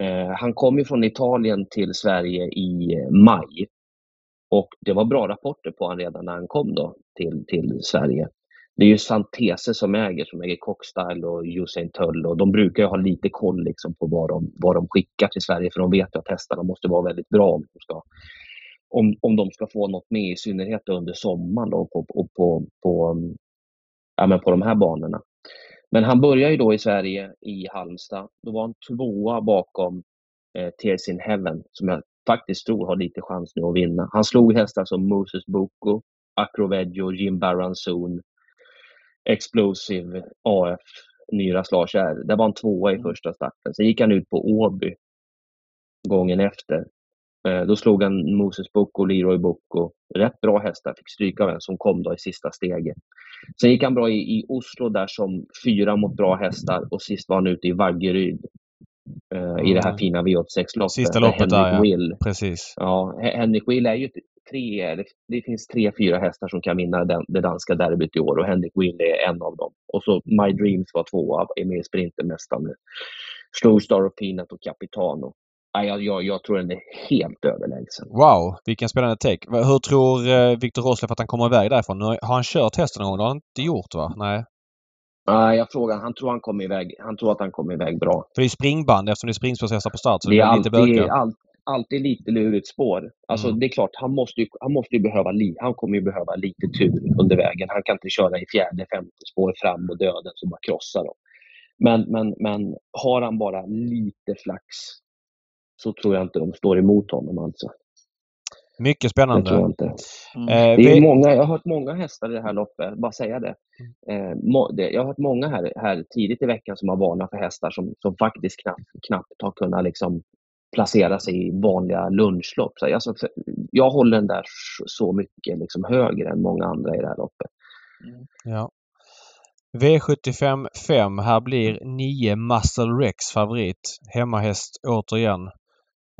Speaker 3: Eh, han kom ju från Italien till Sverige i maj och det var bra rapporter på honom redan när han kom då till, till Sverige det är ju Santese som äger, som äger Cockstyle och Usain Tull och de brukar ju ha lite koll liksom på vad de, vad de skickar till Sverige för de vet ju att hästarna måste vara väldigt bra om de ska, om, om de ska få något med, i synnerhet under sommaren då, på, på, på, på, ja, men på de här banorna. Men han börjar ju då i Sverige, i Halmstad. Då var han tvåa bakom eh, Tears in Heaven, som jag faktiskt tror har lite chans nu att vinna. Han slog hästar som Moses Boko, Acroveggio, Jim Baranzon, Explosive AF Nyras Lars R. Där var han tvåa i mm. första starten. Sen gick han ut på Åby gången efter. Eh, då slog han Moses Bocco och Leroy Bocco. Rätt bra hästar, fick stryka av en som kom då i sista steget. Sen gick han bra i, i Oslo där som fyra mot bra hästar och sist var han ute i Vaggeryd uh, i det här mm. fina V86-loppet.
Speaker 2: Sista loppet där, ja. Will. Precis.
Speaker 3: Ja, Henrik Will är ju tre, det finns tre, fyra hästar som kan vinna den, det danska derbyt i år och Henrik Will är en av dem. Och så My Dreams var tvåa, är med i sprinten nästan nu. Slow Star och Peanut och Capitano. Jag, jag, jag tror den är helt överlägsen.
Speaker 2: Wow, vilken spännande take. Hur tror eh, Viktor Roslev att han kommer iväg därifrån? Har han kört hästen någon gång? Det har han inte gjort va? Nej.
Speaker 3: Nej, jag frågar. Han tror han kommer iväg. Han tror att han kommer iväg bra.
Speaker 2: För det är springband eftersom det är springspårshästar på start.
Speaker 3: Så det, är alltid, lite all, alltid lite lurigt spår. Alltså mm. det är klart, han måste ju, han måste ju behöva, han kommer ju behöva lite tur under vägen. Han kan inte köra i fjärde, femte spår fram och döden så bara krossa dem. Men, men, men har han bara lite flax så tror jag inte de står emot honom alltså.
Speaker 2: Mycket spännande.
Speaker 3: Det tror jag inte. Mm. Eh, det är många, jag har hört många hästar i det här loppet, bara säga det. Mm. Eh, jag har hört många här, här tidigt i veckan som har varnat för hästar som, som faktiskt knappt, knappt har kunnat liksom placera sig i vanliga lunchlopp. Så alltså, jag håller den där så mycket liksom högre än många andra i det här loppet.
Speaker 2: Mm. Ja. V75 5. Här blir 9 Muscle Rex favorit. Hemmahäst återigen.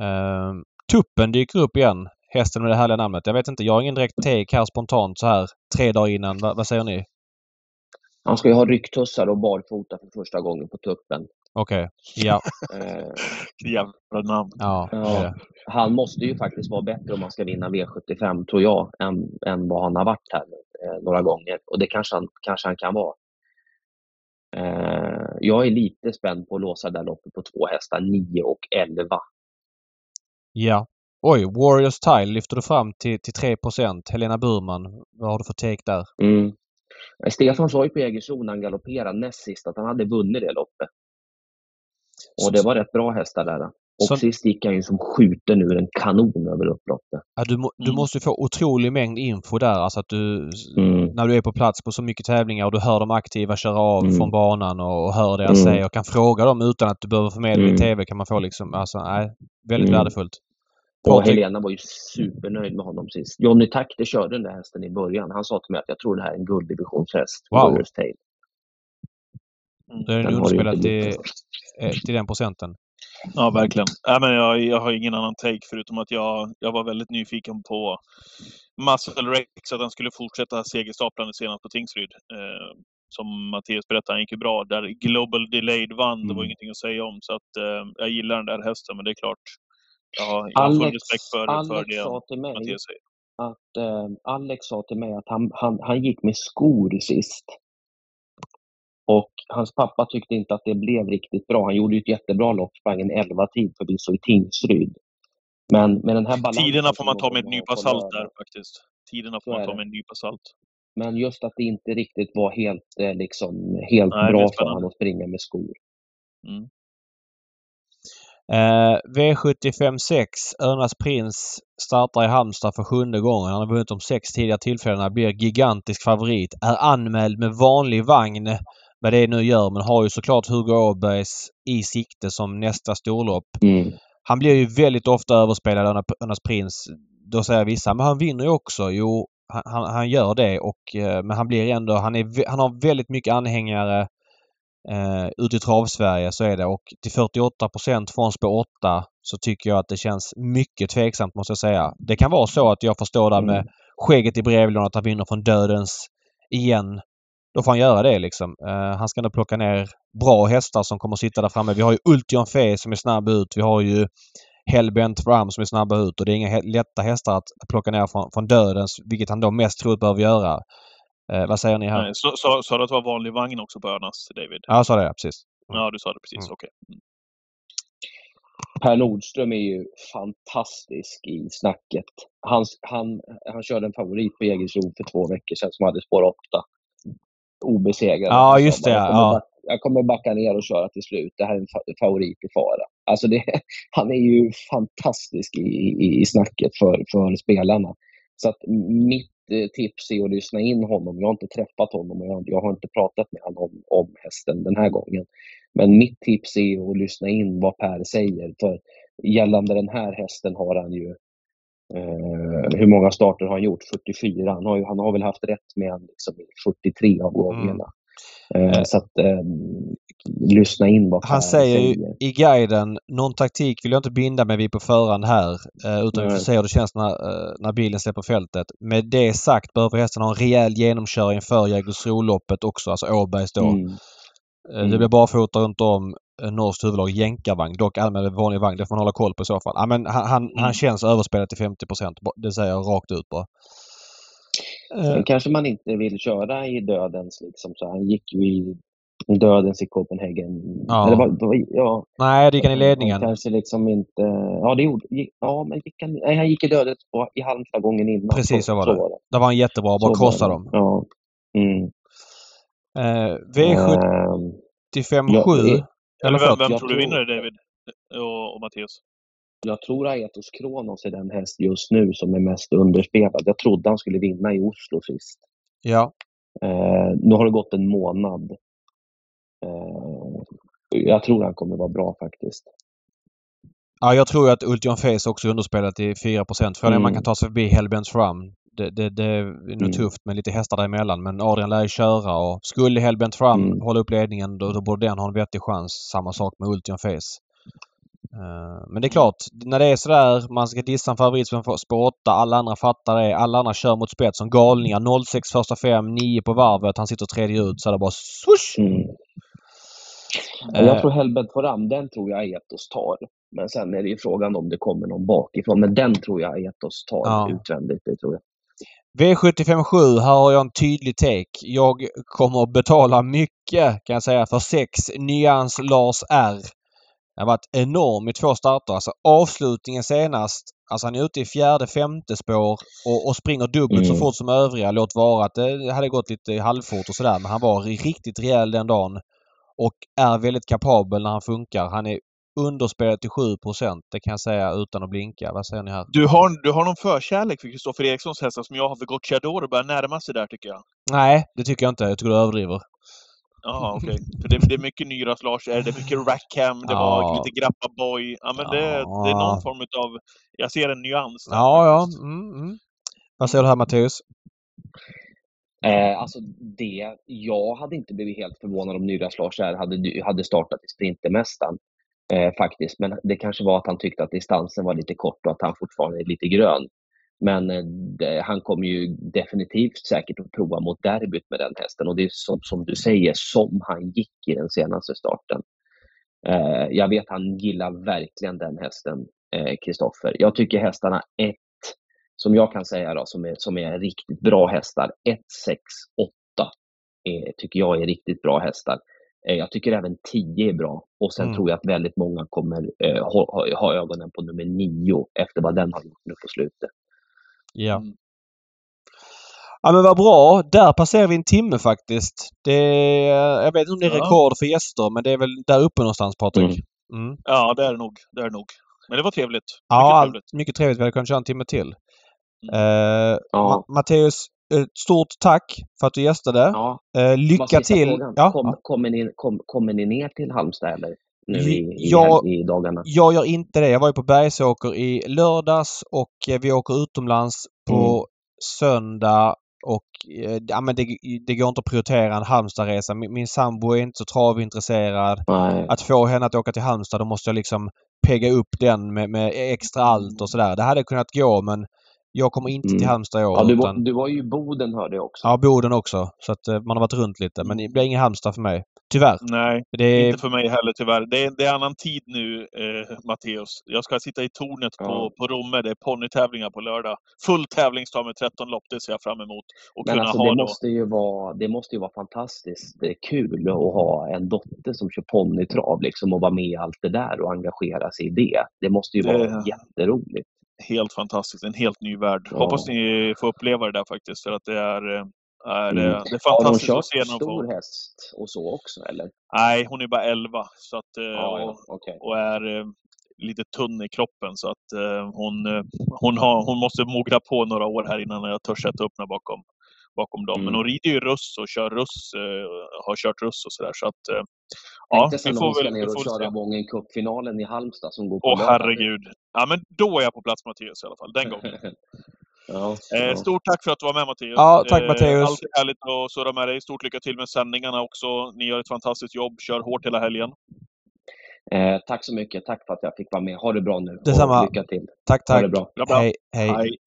Speaker 2: Uh, tuppen dyker upp igen. Hästen med det härliga namnet. Jag vet inte, jag har ingen direkt take här spontant så här tre dagar innan. Va, vad säger ni?
Speaker 3: Han ska ju ha rycktussar och barfota för första gången på tuppen.
Speaker 2: Okej, okay. ja.
Speaker 1: Eh, jävla namn.
Speaker 2: Ja, ja.
Speaker 3: Han måste ju faktiskt vara bättre om man ska vinna V75, tror jag, än, än vad han har varit här eh, några gånger. Och det kanske han, kanske han kan vara. Eh, jag är lite spänd på att låsa det här loppet på två hästar, 9 och 11.
Speaker 2: Ja. Oj, Warriors Tile lyfter du fram till, till 3% Helena Burman, vad har du för take där?
Speaker 3: Mm. Stefan sa ju på Jägersro när han galopperade näst sist att han hade vunnit det loppet. Och det var rätt bra hästar där. Och så, sist gick han ju som skjuten ur en kanon över upploppet.
Speaker 2: Ja, du, du mm. måste få otrolig mängd info där. Alltså att du, mm. När du är på plats på så mycket tävlingar och du hör de aktiva köra av mm. från banan och, och hör deras mm. säger och kan fråga dem utan att du behöver förmedla mm. i TV kan man få liksom, alltså, nej, väldigt mm. värdefullt.
Speaker 3: Och Helena var ju supernöjd med honom sist. Johnny Takter körde den där hästen i början. Han sa till mig att jag tror det här är en gulddivisionshäst.
Speaker 2: Wow. Det är en underspelad till, eh, till den procenten.
Speaker 1: Ja, verkligen. Äh, men jag, jag har ingen annan take förutom att jag, jag var väldigt nyfiken på Muscle Rex, att han skulle fortsätta segerstaplande senast på Tingsryd. Eh, som Mattias berättade, han gick ju bra där. Global Delayed vann, mm. det var mm. ingenting att säga om. Så att, eh, jag gillar den där hästen, men det är klart. Jag har, jag har full respekt för,
Speaker 3: Alex
Speaker 1: för det
Speaker 3: sa till mig Mattias säger. Att, eh, Alex sa till mig att han, han, han gick med skor sist. Och hans pappa tyckte inte att det blev riktigt bra. Han gjorde ett jättebra lopp, sprang en 11-tid förvisso i Tingsryd. Men med den här balansen...
Speaker 1: Tiderna får man ta med en nypa salt där faktiskt. Tiderna får man ta med en nypa salt.
Speaker 3: Men just att det inte riktigt var helt, eh, liksom, helt Nej, bra för honom att springa med skor. Mm.
Speaker 2: Eh, V75 6, Örnas Prins startar i Halmstad för sjunde gången. Han har vunnit de sex tidigare tillfällena, blir gigantisk favorit. Är anmäld med vanlig vagn vad det nu gör men har ju såklart Hugo Åbergs i sikte som nästa storlopp. Mm. Han blir ju väldigt ofta överspelad, Örnas Prins. Då säger vissa, men han vinner ju också. Jo, han, han gör det och eh, men han blir ändå, han, är, han har väldigt mycket anhängare eh, ute i travsverige så är det och till 48 från spår 8 så tycker jag att det känns mycket tveksamt måste jag säga. Det kan vara så att jag förstår där med mm. skägget i brevlådan att han vinner från dödens igen då får han göra det liksom. Uh, han ska ändå plocka ner bra hästar som kommer att sitta där framme. Vi har ju Ultion Fe som är snabb ut. Vi har ju Hellbent Fram som är snabba ut och det är inga lätta hästar att plocka ner från, från dödens, vilket han då mest troligt behöver göra. Uh, vad säger ni här?
Speaker 1: sa du att det var vanlig vagn också på Örnas, David?
Speaker 2: Ja, jag sa det. Precis.
Speaker 1: Mm. Ja, du sa det precis. Mm. Okej. Okay. Mm.
Speaker 3: Per Nordström är ju fantastisk i snacket. Han, han, han körde en favorit på Jägersro för två veckor sedan som hade spår 8 obesegrad.
Speaker 2: Ja, just det. Jag kommer,
Speaker 3: ja. backa, jag kommer backa ner och köra till slut. Det här är en favorit i fara. Alltså det, han är ju fantastisk i, i, i snacket för, för spelarna. Så att mitt eh, tips är att lyssna in honom. Jag har inte träffat honom och jag, jag har inte pratat med honom om, om hästen den här gången. Men mitt tips är att lyssna in vad Per säger. För gällande den här hästen har han ju Eh, hur många starter har han gjort? 44. Han har, ju, han har väl haft rätt med liksom 43 av gångerna. Mm. Eh, så att eh, lyssna in vad
Speaker 2: Han säger, säger i guiden, någon taktik vill jag inte binda mig vid på förhand här. Eh, utan vi får se hur det känns när, eh, när bilen släpper fältet. Med det sagt behöver hästen ha en rejäl genomkörning för Jägersro-loppet också, alltså Åbergs då. Mm. Eh, mm. Det blir barfota runt om. Eh, norskt huvudlag jänkarvagn. Dock anmäld vanlig vagn. Det får man hålla koll på i så fall. Ja, men han, han, mm. han känns överspelad till 50% Det säger jag rakt ut bara.
Speaker 3: Sen uh, kanske man inte vill köra i dödens liksom. Så han gick ju i dödens i Copenhagen.
Speaker 2: Ja. Eller var, ja. Nej, det gick han i ledningen.
Speaker 3: Han kanske liksom inte... Ja, det gjorde... Ja, men gick han, nej, han gick i dödens på, i Halmstad gången innan.
Speaker 2: Precis så var det. Så var det. Där var han jättebra. Bara krossa dem.
Speaker 3: Ja. Mm.
Speaker 2: Uh, V75 7.
Speaker 1: Eller vem, vem tror du vinner David och, och Mattias?
Speaker 3: Jag tror Aetos Kronos är den häst just nu som är mest underspelad. Jag trodde han skulle vinna i Oslo sist.
Speaker 2: Ja.
Speaker 3: Eh, nu har det gått en månad. Eh, jag tror han kommer vara bra faktiskt.
Speaker 2: Ja, jag tror att Ultion Face också är underspelat i 4 Frågan är mm. om man kan ta sig förbi Hellbents Fram det, det, det är nog mm. tufft med lite hästar däremellan. Men Adrian lär ju köra och skulle Hellbent fram mm. hålla upp ledningen då, då borde den ha en vettig chans. Samma sak med Ultion Face. Uh, men det är klart, när det är sådär, man ska dissa en favorit som spår 8, alla andra fattar det. Alla andra kör mot spets som galningar. 06 första fem, 9 på varvet. Han sitter tredje ut så är det bara swoosh! Mm.
Speaker 3: Uh, jag tror Hellbent fram, den tror jag Etos tar. Men sen är det ju frågan om det kommer någon bakifrån. Men den tror jag Etos tar ja. utvändigt, det tror jag.
Speaker 2: V757, här har jag en tydlig take. Jag kommer att betala mycket kan jag säga för 6 Nyans Lars R. Det har varit enorm i två starter. Alltså avslutningen senast. Alltså han är ute i fjärde, femte spår och, och springer dubbelt mm. så fort som övriga. Låt vara att det hade gått lite halvfort och sådär men han var riktigt rejäl den dagen. Och är väldigt kapabel när han funkar. Han är underspelat till 7% Det kan jag säga utan att blinka. Vad säger ni här?
Speaker 1: Du har, du har någon förkärlek för Kristoffer Erikssons hästar som jag har för Gocciador och börjar närma sig där tycker jag.
Speaker 2: Nej, det tycker jag inte. Jag tycker du överdriver.
Speaker 1: Jaha, okej. Okay. För det, det, är mycket Nyras Lars, det är mycket Rackham, det ja. var lite Grappa Boy. Ja, men det, det är någon form av... Jag ser en nyans
Speaker 2: där, Ja, faktiskt. ja. Mm, mm. Vad säger du här Matteus?
Speaker 3: Eh, alltså det, jag hade inte blivit helt förvånad om Nyras Lars hade, hade startat i Sprintermästaren. Eh, faktiskt, men det kanske var att han tyckte att distansen var lite kort och att han fortfarande är lite grön. Men eh, han kommer ju definitivt säkert att prova mot derbyt med den hästen och det är som, som du säger, som han gick i den senaste starten. Eh, jag vet han gillar verkligen den hästen, eh, Kristoffer. Eh, jag tycker hästarna 1, som jag kan säga då, som är, som är riktigt bra hästar, 1, 6, 8 tycker jag är riktigt bra hästar. Eh, jag tycker även 10 är bra och sen mm. tror jag att väldigt många kommer eh, ha, ha, ögonen på nummer 9 efter vad den har gjort nu på slutet.
Speaker 2: Ja. Mm. Ja men vad bra. Där passerar vi en timme faktiskt. Det jag vet inte om det är rekord för gäster men det är väl där uppe någonstans Patrik?
Speaker 1: Mm. mm. Ja det är det nog. Det är det nog. Men det var trevligt. Mycket
Speaker 2: ja, trevligt. mycket trevligt. Vi hade kunnat köra en timme till. Uh, ja. Matteus, stort tack för att du gästade. Ja. Uh, lycka till!
Speaker 3: Ja. Kom, kommer, ni, kom, kommer ni ner till Halmstad eller? nu i, jag, i dagarna?
Speaker 2: Jag gör inte det. Jag var ju på Bergsåker i lördags och eh, vi åker utomlands på mm. söndag och eh, ja, men det, det går inte att prioritera en Halmstadresa. Min, min sambo är inte så travintresserad. Nej. Att få henne att åka till Halmstad då måste jag liksom pegga upp den med, med extra allt och sådär. Det hade kunnat gå men jag kommer inte mm. till Halmstad i år.
Speaker 3: Ja, du, var, utan... du var ju i Boden hörde jag också.
Speaker 2: Ja, Boden också. Så att eh, man har varit runt lite. Men det blir ingen Halmstad för mig. Tyvärr.
Speaker 1: Nej, det... inte för mig heller tyvärr. Det är, det är annan tid nu, eh, Matteus. Jag ska sitta i tornet ja. på, på Romme. Det är ponnytävlingar på lördag. Full tävlingsdag med 13 lopp. Det ser jag fram emot. Och
Speaker 3: Men kunna alltså, ha det, då. måste ju vara, det måste ju vara fantastiskt det är kul att ha en dotter som kör ponnytrav liksom, och vara med i allt det där och engagera sig i det. Det måste ju det... vara jätteroligt
Speaker 1: helt fantastiskt. En helt ny värld. Ja. Hoppas ni får uppleva det där faktiskt. För att det är, eh, är, mm. det är fantastiskt
Speaker 3: att se. Har kört stor häst och så också eller?
Speaker 1: Nej, hon är bara 11 så att, eh, ja, och, okay. och, är eh, lite tunn i kroppen så att hon, hon, har, hon måste mogna på några år här innan jag törs sätta upp henne bakom, bakom dem. Mm. Men hon rider ju russ och kör russ, har kört russ och sådär. Så att,
Speaker 3: Ja, vi får väl... ner och köra Wången Cup-finalen i Halmstad som går på
Speaker 1: Åh herregud. Ja, men då är jag på plats Mattias i alla fall, den gången. ja, eh, stort tack för att du var med Mattias.
Speaker 2: Ja, tack Mattias.
Speaker 1: Eh, alltid härligt att surra med dig. Stort lycka till med sändningarna också. Ni gör ett fantastiskt jobb. Kör hårt hela helgen.
Speaker 3: Eh, tack så mycket. Tack för att jag fick vara med. Ha det bra nu.
Speaker 2: Detsamma.
Speaker 3: Och lycka till.
Speaker 2: Tack, tack. Ha
Speaker 3: det bra.
Speaker 1: bra, bra.
Speaker 2: Hej, hej. hej.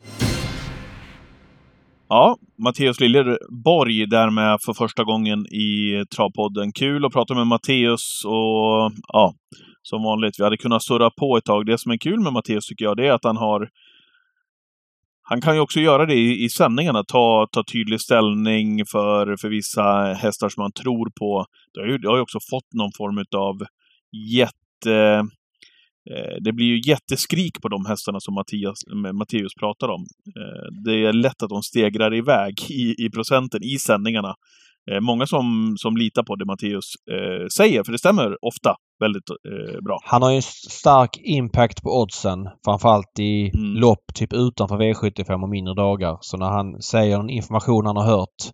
Speaker 1: Ja, Matteus Liljeborg där med för första gången i Travpodden. Kul att prata med Matteus och ja, som vanligt, vi hade kunnat surra på ett tag. Det som är kul med Matteus tycker jag, det är att han har han kan ju också göra det i, i sändningarna, ta, ta tydlig ställning för, för vissa hästar som han tror på. Det har ju, det har ju också fått någon form av jätte Eh, det blir ju jätteskrik på de hästarna som Mattias, Matteus pratar om. Eh, det är lätt att de stegrar iväg i, i procenten i sändningarna. Eh, många som, som litar på det Matteus säger, för det stämmer ofta väldigt bra.
Speaker 2: Han har ju en stark impact på oddsen, framförallt i mm. lopp typ utanför V75 och mindre dagar. Så när han säger en information han har hört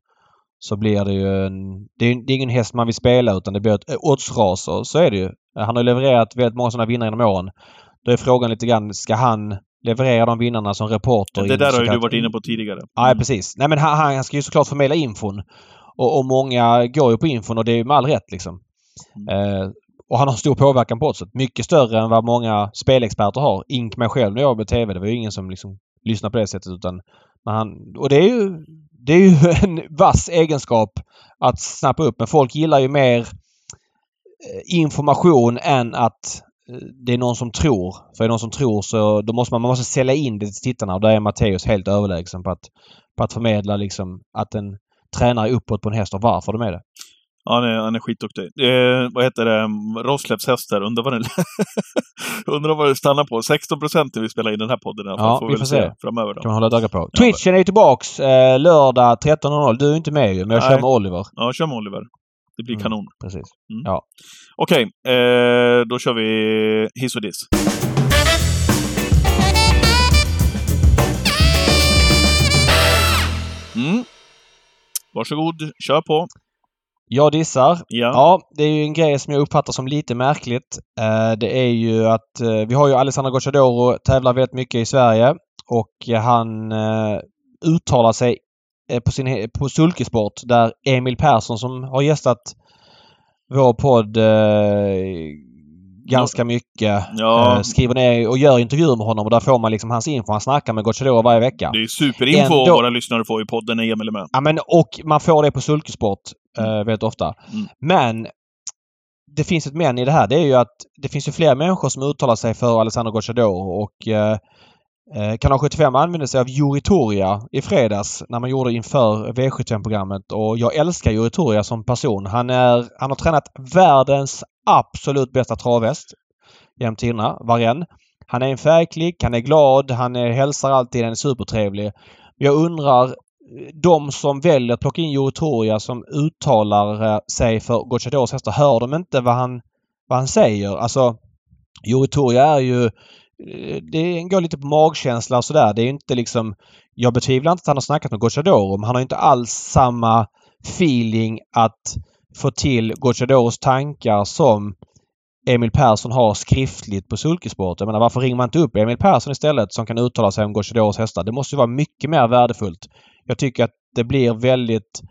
Speaker 2: så blir det ju en... Det är, det är ingen häst man vill spela utan det blir ett oddsraser. Så är det ju. Han har levererat väldigt många sådana vinnare genom åren. Då är frågan lite grann, ska han leverera de vinnarna som reporter?
Speaker 1: Det där har ju du varit inne på tidigare. Mm.
Speaker 2: Ja, precis. Nej men han, han ska ju såklart förmedla infon. Och, och många går ju på infon och det är med all rätt liksom. Mm. Eh, och han har stor påverkan på oddset. Mycket större än vad många spelexperter har. Ink mig själv när jag jobbade med TV. Det var ju ingen som liksom lyssnade på det sättet utan... Han, och det är ju... Det är ju en vass egenskap att snappa upp. Men folk gillar ju mer eh, information än att eh, det är någon som tror. För är det någon som tror så då måste man, man måste sälja in det till tittarna och där är Matteus helt överlägsen på att på att förmedla liksom att en tränare är uppåt på en häst och varför de är det.
Speaker 1: Ja, han är, han är skitduktig. Eh, vad heter det? Roslevs hästar. Undrar vad det, undrar vad det stannar på. 16 procent när vi spelar in den här podden.
Speaker 2: Ja, får vi får se.
Speaker 1: Framöver
Speaker 2: då. kan man hålla öga på. Twitchen är ju tillbaks eh, lördag 13.00. Du är inte med ju, men jag Nej. kör med Oliver.
Speaker 1: Ja, jag kör med Oliver. Det blir mm, kanon.
Speaker 2: Precis. Mm. Ja.
Speaker 1: Okej, okay, eh, då kör vi hiss och diss. Mm. Varsågod, kör på.
Speaker 2: Jag dissar. Ja. ja, det är ju en grej som jag uppfattar som lite märkligt. Eh, det är ju att eh, vi har ju Alessandro Gocciadoro tävlar väldigt mycket i Sverige och han eh, uttalar sig på, sin, på sulkesport där Emil Persson som har gästat vår podd ganska mycket. Ja. Skriver ner och gör intervjuer med honom och där får man liksom hans info. Han snackar med Gocciadoro varje vecka.
Speaker 1: Det är superinfo Ändå... våra lyssnare får i podden när Emil är med.
Speaker 2: Ja men och man får det på Sulkesport eh, mm. väldigt ofta. Mm. Men det finns ett men i det här. Det är ju att det finns ju fler människor som uttalar sig för Alessandro Gocciadoro och eh, eh Kanal 75 använde sig av Juri Toria i fredags när man gjorde inför V75-programmet och jag älskar Juri Toria som person. Han, är, han har tränat världens absolut bästa travhäst genom tiderna, Varenne. Han är en färgklick, han är glad, han är, hälsar alltid, han är supertrevlig. Jag undrar, de som väljer att plocka in Joe som uttalar eh, sig för Gocciadors hästar, hör de inte vad han, vad han säger? Alltså, Joe är ju eh, det går lite på magkänsla och sådär. Det är inte liksom... Jag betvivlar inte att han har snackat med Gocciadoro men han har inte alls samma feeling att få till Gocciadoros tankar som Emil Persson har skriftligt på Sulkesport. Jag menar varför ringer man inte upp Emil Persson istället som kan uttala sig om Gocciadoros hästar? Det måste ju vara mycket mer värdefullt. Jag tycker att det blir väldigt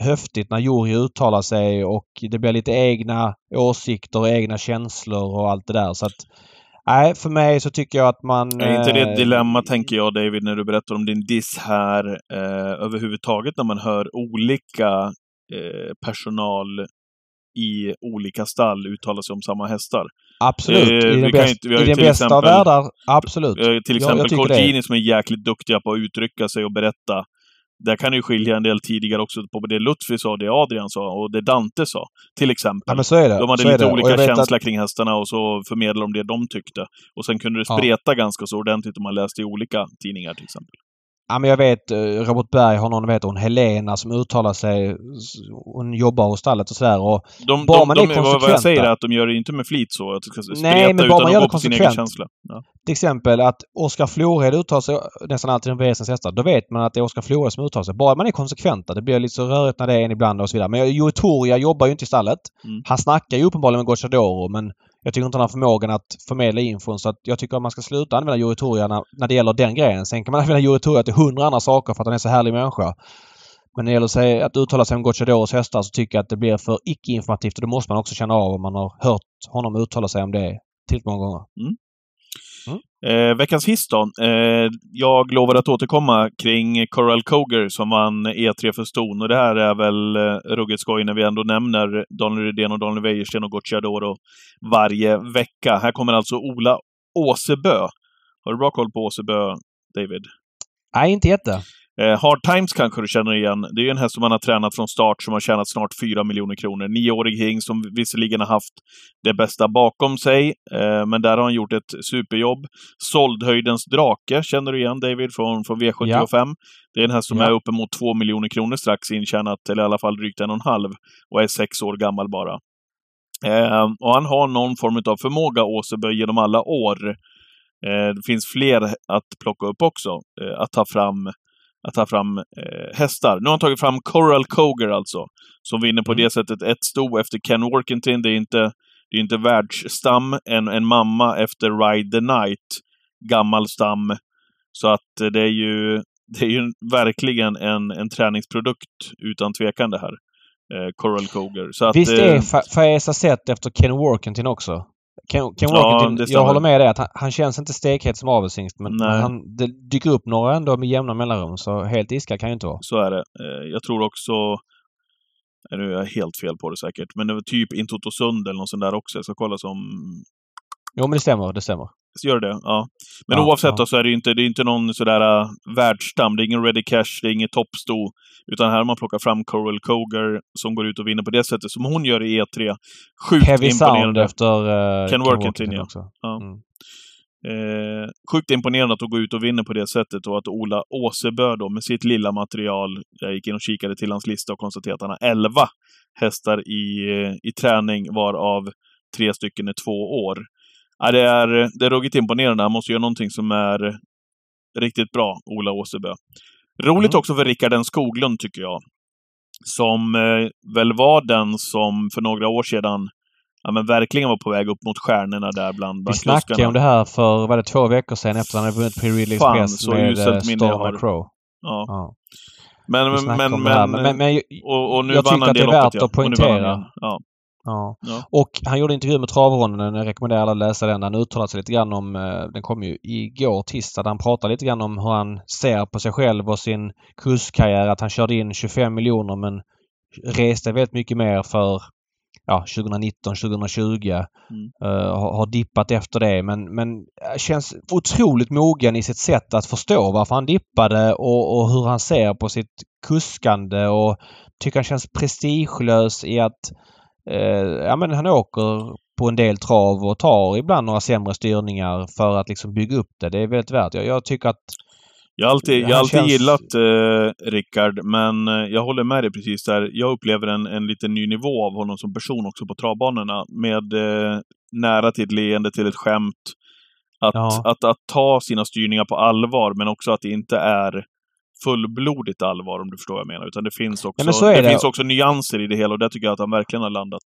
Speaker 2: höftigt när Juri uttalar sig och det blir lite egna åsikter och egna känslor och allt det där. Så att, Nej, för mig så tycker jag att man...
Speaker 1: Är inte det ett eh, dilemma, tänker jag, David, när du berättar om din diss här eh, överhuvudtaget, när man hör olika Eh, personal i olika stall uttala sig om samma hästar.
Speaker 2: Absolut. Eh, I den, bäst, inte, i den bästa av världar, absolut.
Speaker 1: Till exempel Cortini som är jäkligt duktiga på att uttrycka sig och berätta. Där kan det skilja en del tidigare också på det Lutfi sa, det Adrian sa och det Dante sa. Till exempel.
Speaker 2: Ja, men så är det.
Speaker 1: De hade
Speaker 2: så
Speaker 1: lite olika känsla att... kring hästarna och så förmedlade de det de tyckte. Och sen kunde det spreta ja. ganska så ordentligt om man läste i olika tidningar till exempel.
Speaker 2: Ja, men jag vet eh, Robert Berg har någon, vet hon, Helena som uttalar sig. Hon jobbar hos stallet och sådär. Och
Speaker 1: de, bara de, man är de, konsekventa. Vad jag säger är att de gör det inte med flit så. Att ska Nej, men bara man gör det konsekvent. Ja.
Speaker 2: Till exempel att Oskar Flohed uttalar sig nästan alltid om VSens hästar. Då vet man att det är Oskar Flohed som uttalar sig. Bara man är konsekventa. Det blir lite så rörigt när det är en ibland och så vidare. Men Joe jobbar ju inte i stallet. Mm. Han snackar ju uppenbarligen med Gocciadoro men jag tycker inte han har förmågan att förmedla infon så att jag tycker att man ska sluta använda Juritoria när, när det gäller den grejen. Sen kan man använda Juritoria till hundra andra saker för att han är så härlig människa. Men när det gäller sig, att uttala sig om Gocciadoros hästar så tycker jag att det blir för icke-informativt och det måste man också känna av om man har hört honom uttala sig om det tillräckligt många gånger. Mm.
Speaker 1: Eh, veckans hiss då. Eh, jag lovade att återkomma kring Coral Coger som vann E3 för Ston. Och det här är väl eh, ruggigt skoj när vi ändå nämner Daniel Rydén och Daniel Wäjersten och Gocciadoro varje vecka. Här kommer alltså Ola Åsebö. Har du bra koll på Åsebö, David?
Speaker 2: Nej, inte jätte.
Speaker 1: Eh, Hard Times kanske du känner igen. Det är en häst som man har tränat från start som har tjänat snart 4 miljoner kronor. Nioårig hing som visserligen har haft det bästa bakom sig, eh, men där har han gjort ett superjobb. Såldhöjdens drake känner du igen David från, från V75. Ja. Det är en häst som ja. är uppemot 2 miljoner kronor strax intjänat, eller i alla fall drygt en och en halv, och är sex år gammal bara. Eh, och han har någon form av förmåga, Åsebö, genom alla år. Eh, det finns fler att plocka upp också, eh, att ta fram att ta fram eh, hästar. Nu har han tagit fram Coral Coger alltså, som vinner på mm. det sättet ett sto efter Ken Workington. Det är inte, det är inte världsstam, en, en mamma efter Ride the Night, gammal stam. Så att eh, det är ju, det är ju verkligen en, en träningsprodukt utan tvekan det här. Eh, Coral Coger. Så
Speaker 2: att, Visst är eh, Faesa sett efter Ken Workington också? Ken, Ken Walker, ja, jag håller med dig att han, han, känns inte stekhet som avelshingst men, men han, det dyker upp några ändå med jämna mellanrum så helt iskall kan ju inte vara.
Speaker 1: Så är det. Eh, jag tror också, nu är jag helt fel på det säkert, men det var typ Intotosund eller något sånt där också. Jag ska kolla som...
Speaker 2: Jo men det stämmer, det stämmer.
Speaker 1: Gör det? Ja. Men ja, oavsett ja. Då, så är det ju inte, det är inte någon sådär uh, världsstam. Det är ingen Ready Cash, det är inget toppsto. Utan här har man plockat fram Coral Koger som går ut och vinner på det sättet som hon gör i E3. Sjukt Heavy imponerande. Sound
Speaker 2: efter uh,
Speaker 1: Ken Workington också. Ja. Mm. Eh, sjukt imponerande att hon går ut och vinner på det sättet och att Ola Åsebö då med sitt lilla material, jag gick in och kikade till hans lista och konstaterade att han har 11 hästar i, eh, i träning varav tre stycken är två år. Ja, det, är, det är ruggigt imponerande. Han måste göra någonting som är riktigt bra, Ola Åsebö. Roligt mm. också för Rickard Skoglund, tycker jag. Som eh, väl var den som för några år sedan ja, men verkligen var på väg upp mot stjärnorna där bland,
Speaker 2: Vi snackade om det här för, var det två veckor sedan efter han hade vunnit Pre-Release Press med eh, Storm Crow.
Speaker 1: Ja. ja. Men, men, men,
Speaker 2: men, men, och, och nu jag tycker att det är värt att poängtera. Ja. Ja. ja. Och han gjorde intervju med Travronden. Jag rekommenderar alla att läsa den. Han uttalade sig lite grann om, eh, den kom ju igår tisdag, han pratade lite grann om hur han ser på sig själv och sin kurskarriär. Att han körde in 25 miljoner men reste väldigt mycket mer för ja, 2019, 2020. Mm. Uh, har, har dippat efter det men, men känns otroligt mogen i sitt sätt att förstå varför han dippade och, och hur han ser på sitt kuskande och tycker han känns prestigelös i att ja, men han åker på en del trav och tar ibland några sämre styrningar för att liksom bygga upp det. Det är väldigt värt. Jag, jag tycker att
Speaker 1: jag har alltid, jag alltid känns... gillat eh, Rickard, men eh, jag håller med dig precis där. Jag upplever en, en lite ny nivå av honom som person också på travbanorna. Med eh, nära till ett leende, till ett skämt. Att, ja. att, att ta sina styrningar på allvar, men också att det inte är fullblodigt allvar, om du förstår vad jag menar. Utan det finns också, ja, det, det, finns också nyanser i det hela och där tycker jag att han verkligen har landat.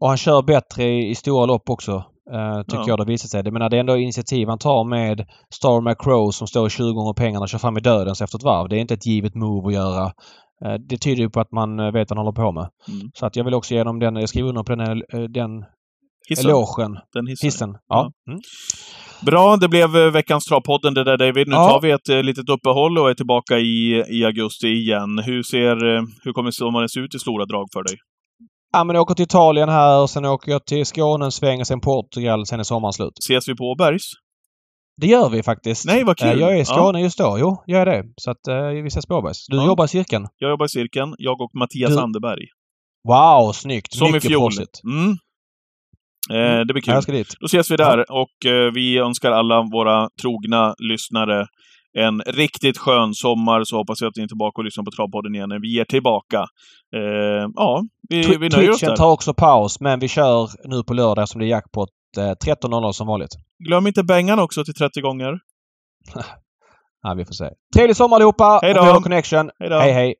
Speaker 2: Och han kör bättre i, i stora lopp också. Uh, tycker ja. jag det visar sig. Det, menar, det är ändå initiativ han tar med Star McCrow som står 20 gånger pengarna och kör fram i dödens efter ett varv. Det är inte ett givet move att göra. Uh, det tyder ju på att man uh, vet vad han håller på med. Mm. Så att jag vill också ge dem den, jag skriver under på den, den hissen. elogen.
Speaker 1: Den hissen.
Speaker 2: hissen. Ja.
Speaker 1: ja. Mm. Bra, det blev veckans Travpodden det där David. Nu ja. tar vi ett litet uppehåll och är tillbaka i, i augusti igen. Hur, ser, hur kommer sommaren se ut i stora drag för dig?
Speaker 2: Ja, men jag åker till Italien här och sen åker jag till Skåne en sväng och sen Portugal. Sen är sommaren slut.
Speaker 1: Ses vi på Åbergs?
Speaker 2: Det gör vi faktiskt.
Speaker 1: Nej, vad kul! Eh,
Speaker 2: jag är i Skåne ja. just då. Jo, jag är det. Så att uh, vi ses på Åbergs. Du ja. jobbar i cirkeln?
Speaker 1: Jag jobbar i cirkeln. Jag och Mattias du... Anderberg.
Speaker 2: Wow, snyggt!
Speaker 1: Som Mycket i fjol. Mm. Eh, det blir kul. Jag ska dit. Då ses vi där och eh, vi önskar alla våra trogna lyssnare en riktigt skön sommar så hoppas jag att ni är tillbaka och lyssnar på Travpodden igen när vi är tillbaka. Eh, ja, vi, T vi nöjer oss där.
Speaker 2: tar också paus, men vi kör nu på lördag som det är jackpot eh, 13.00 som vanligt.
Speaker 1: Glöm inte Bengan också till 30 gånger.
Speaker 2: ja, vi får se. Trevlig sommar allihopa!
Speaker 1: Hej då!
Speaker 2: Connection. Hej, hej!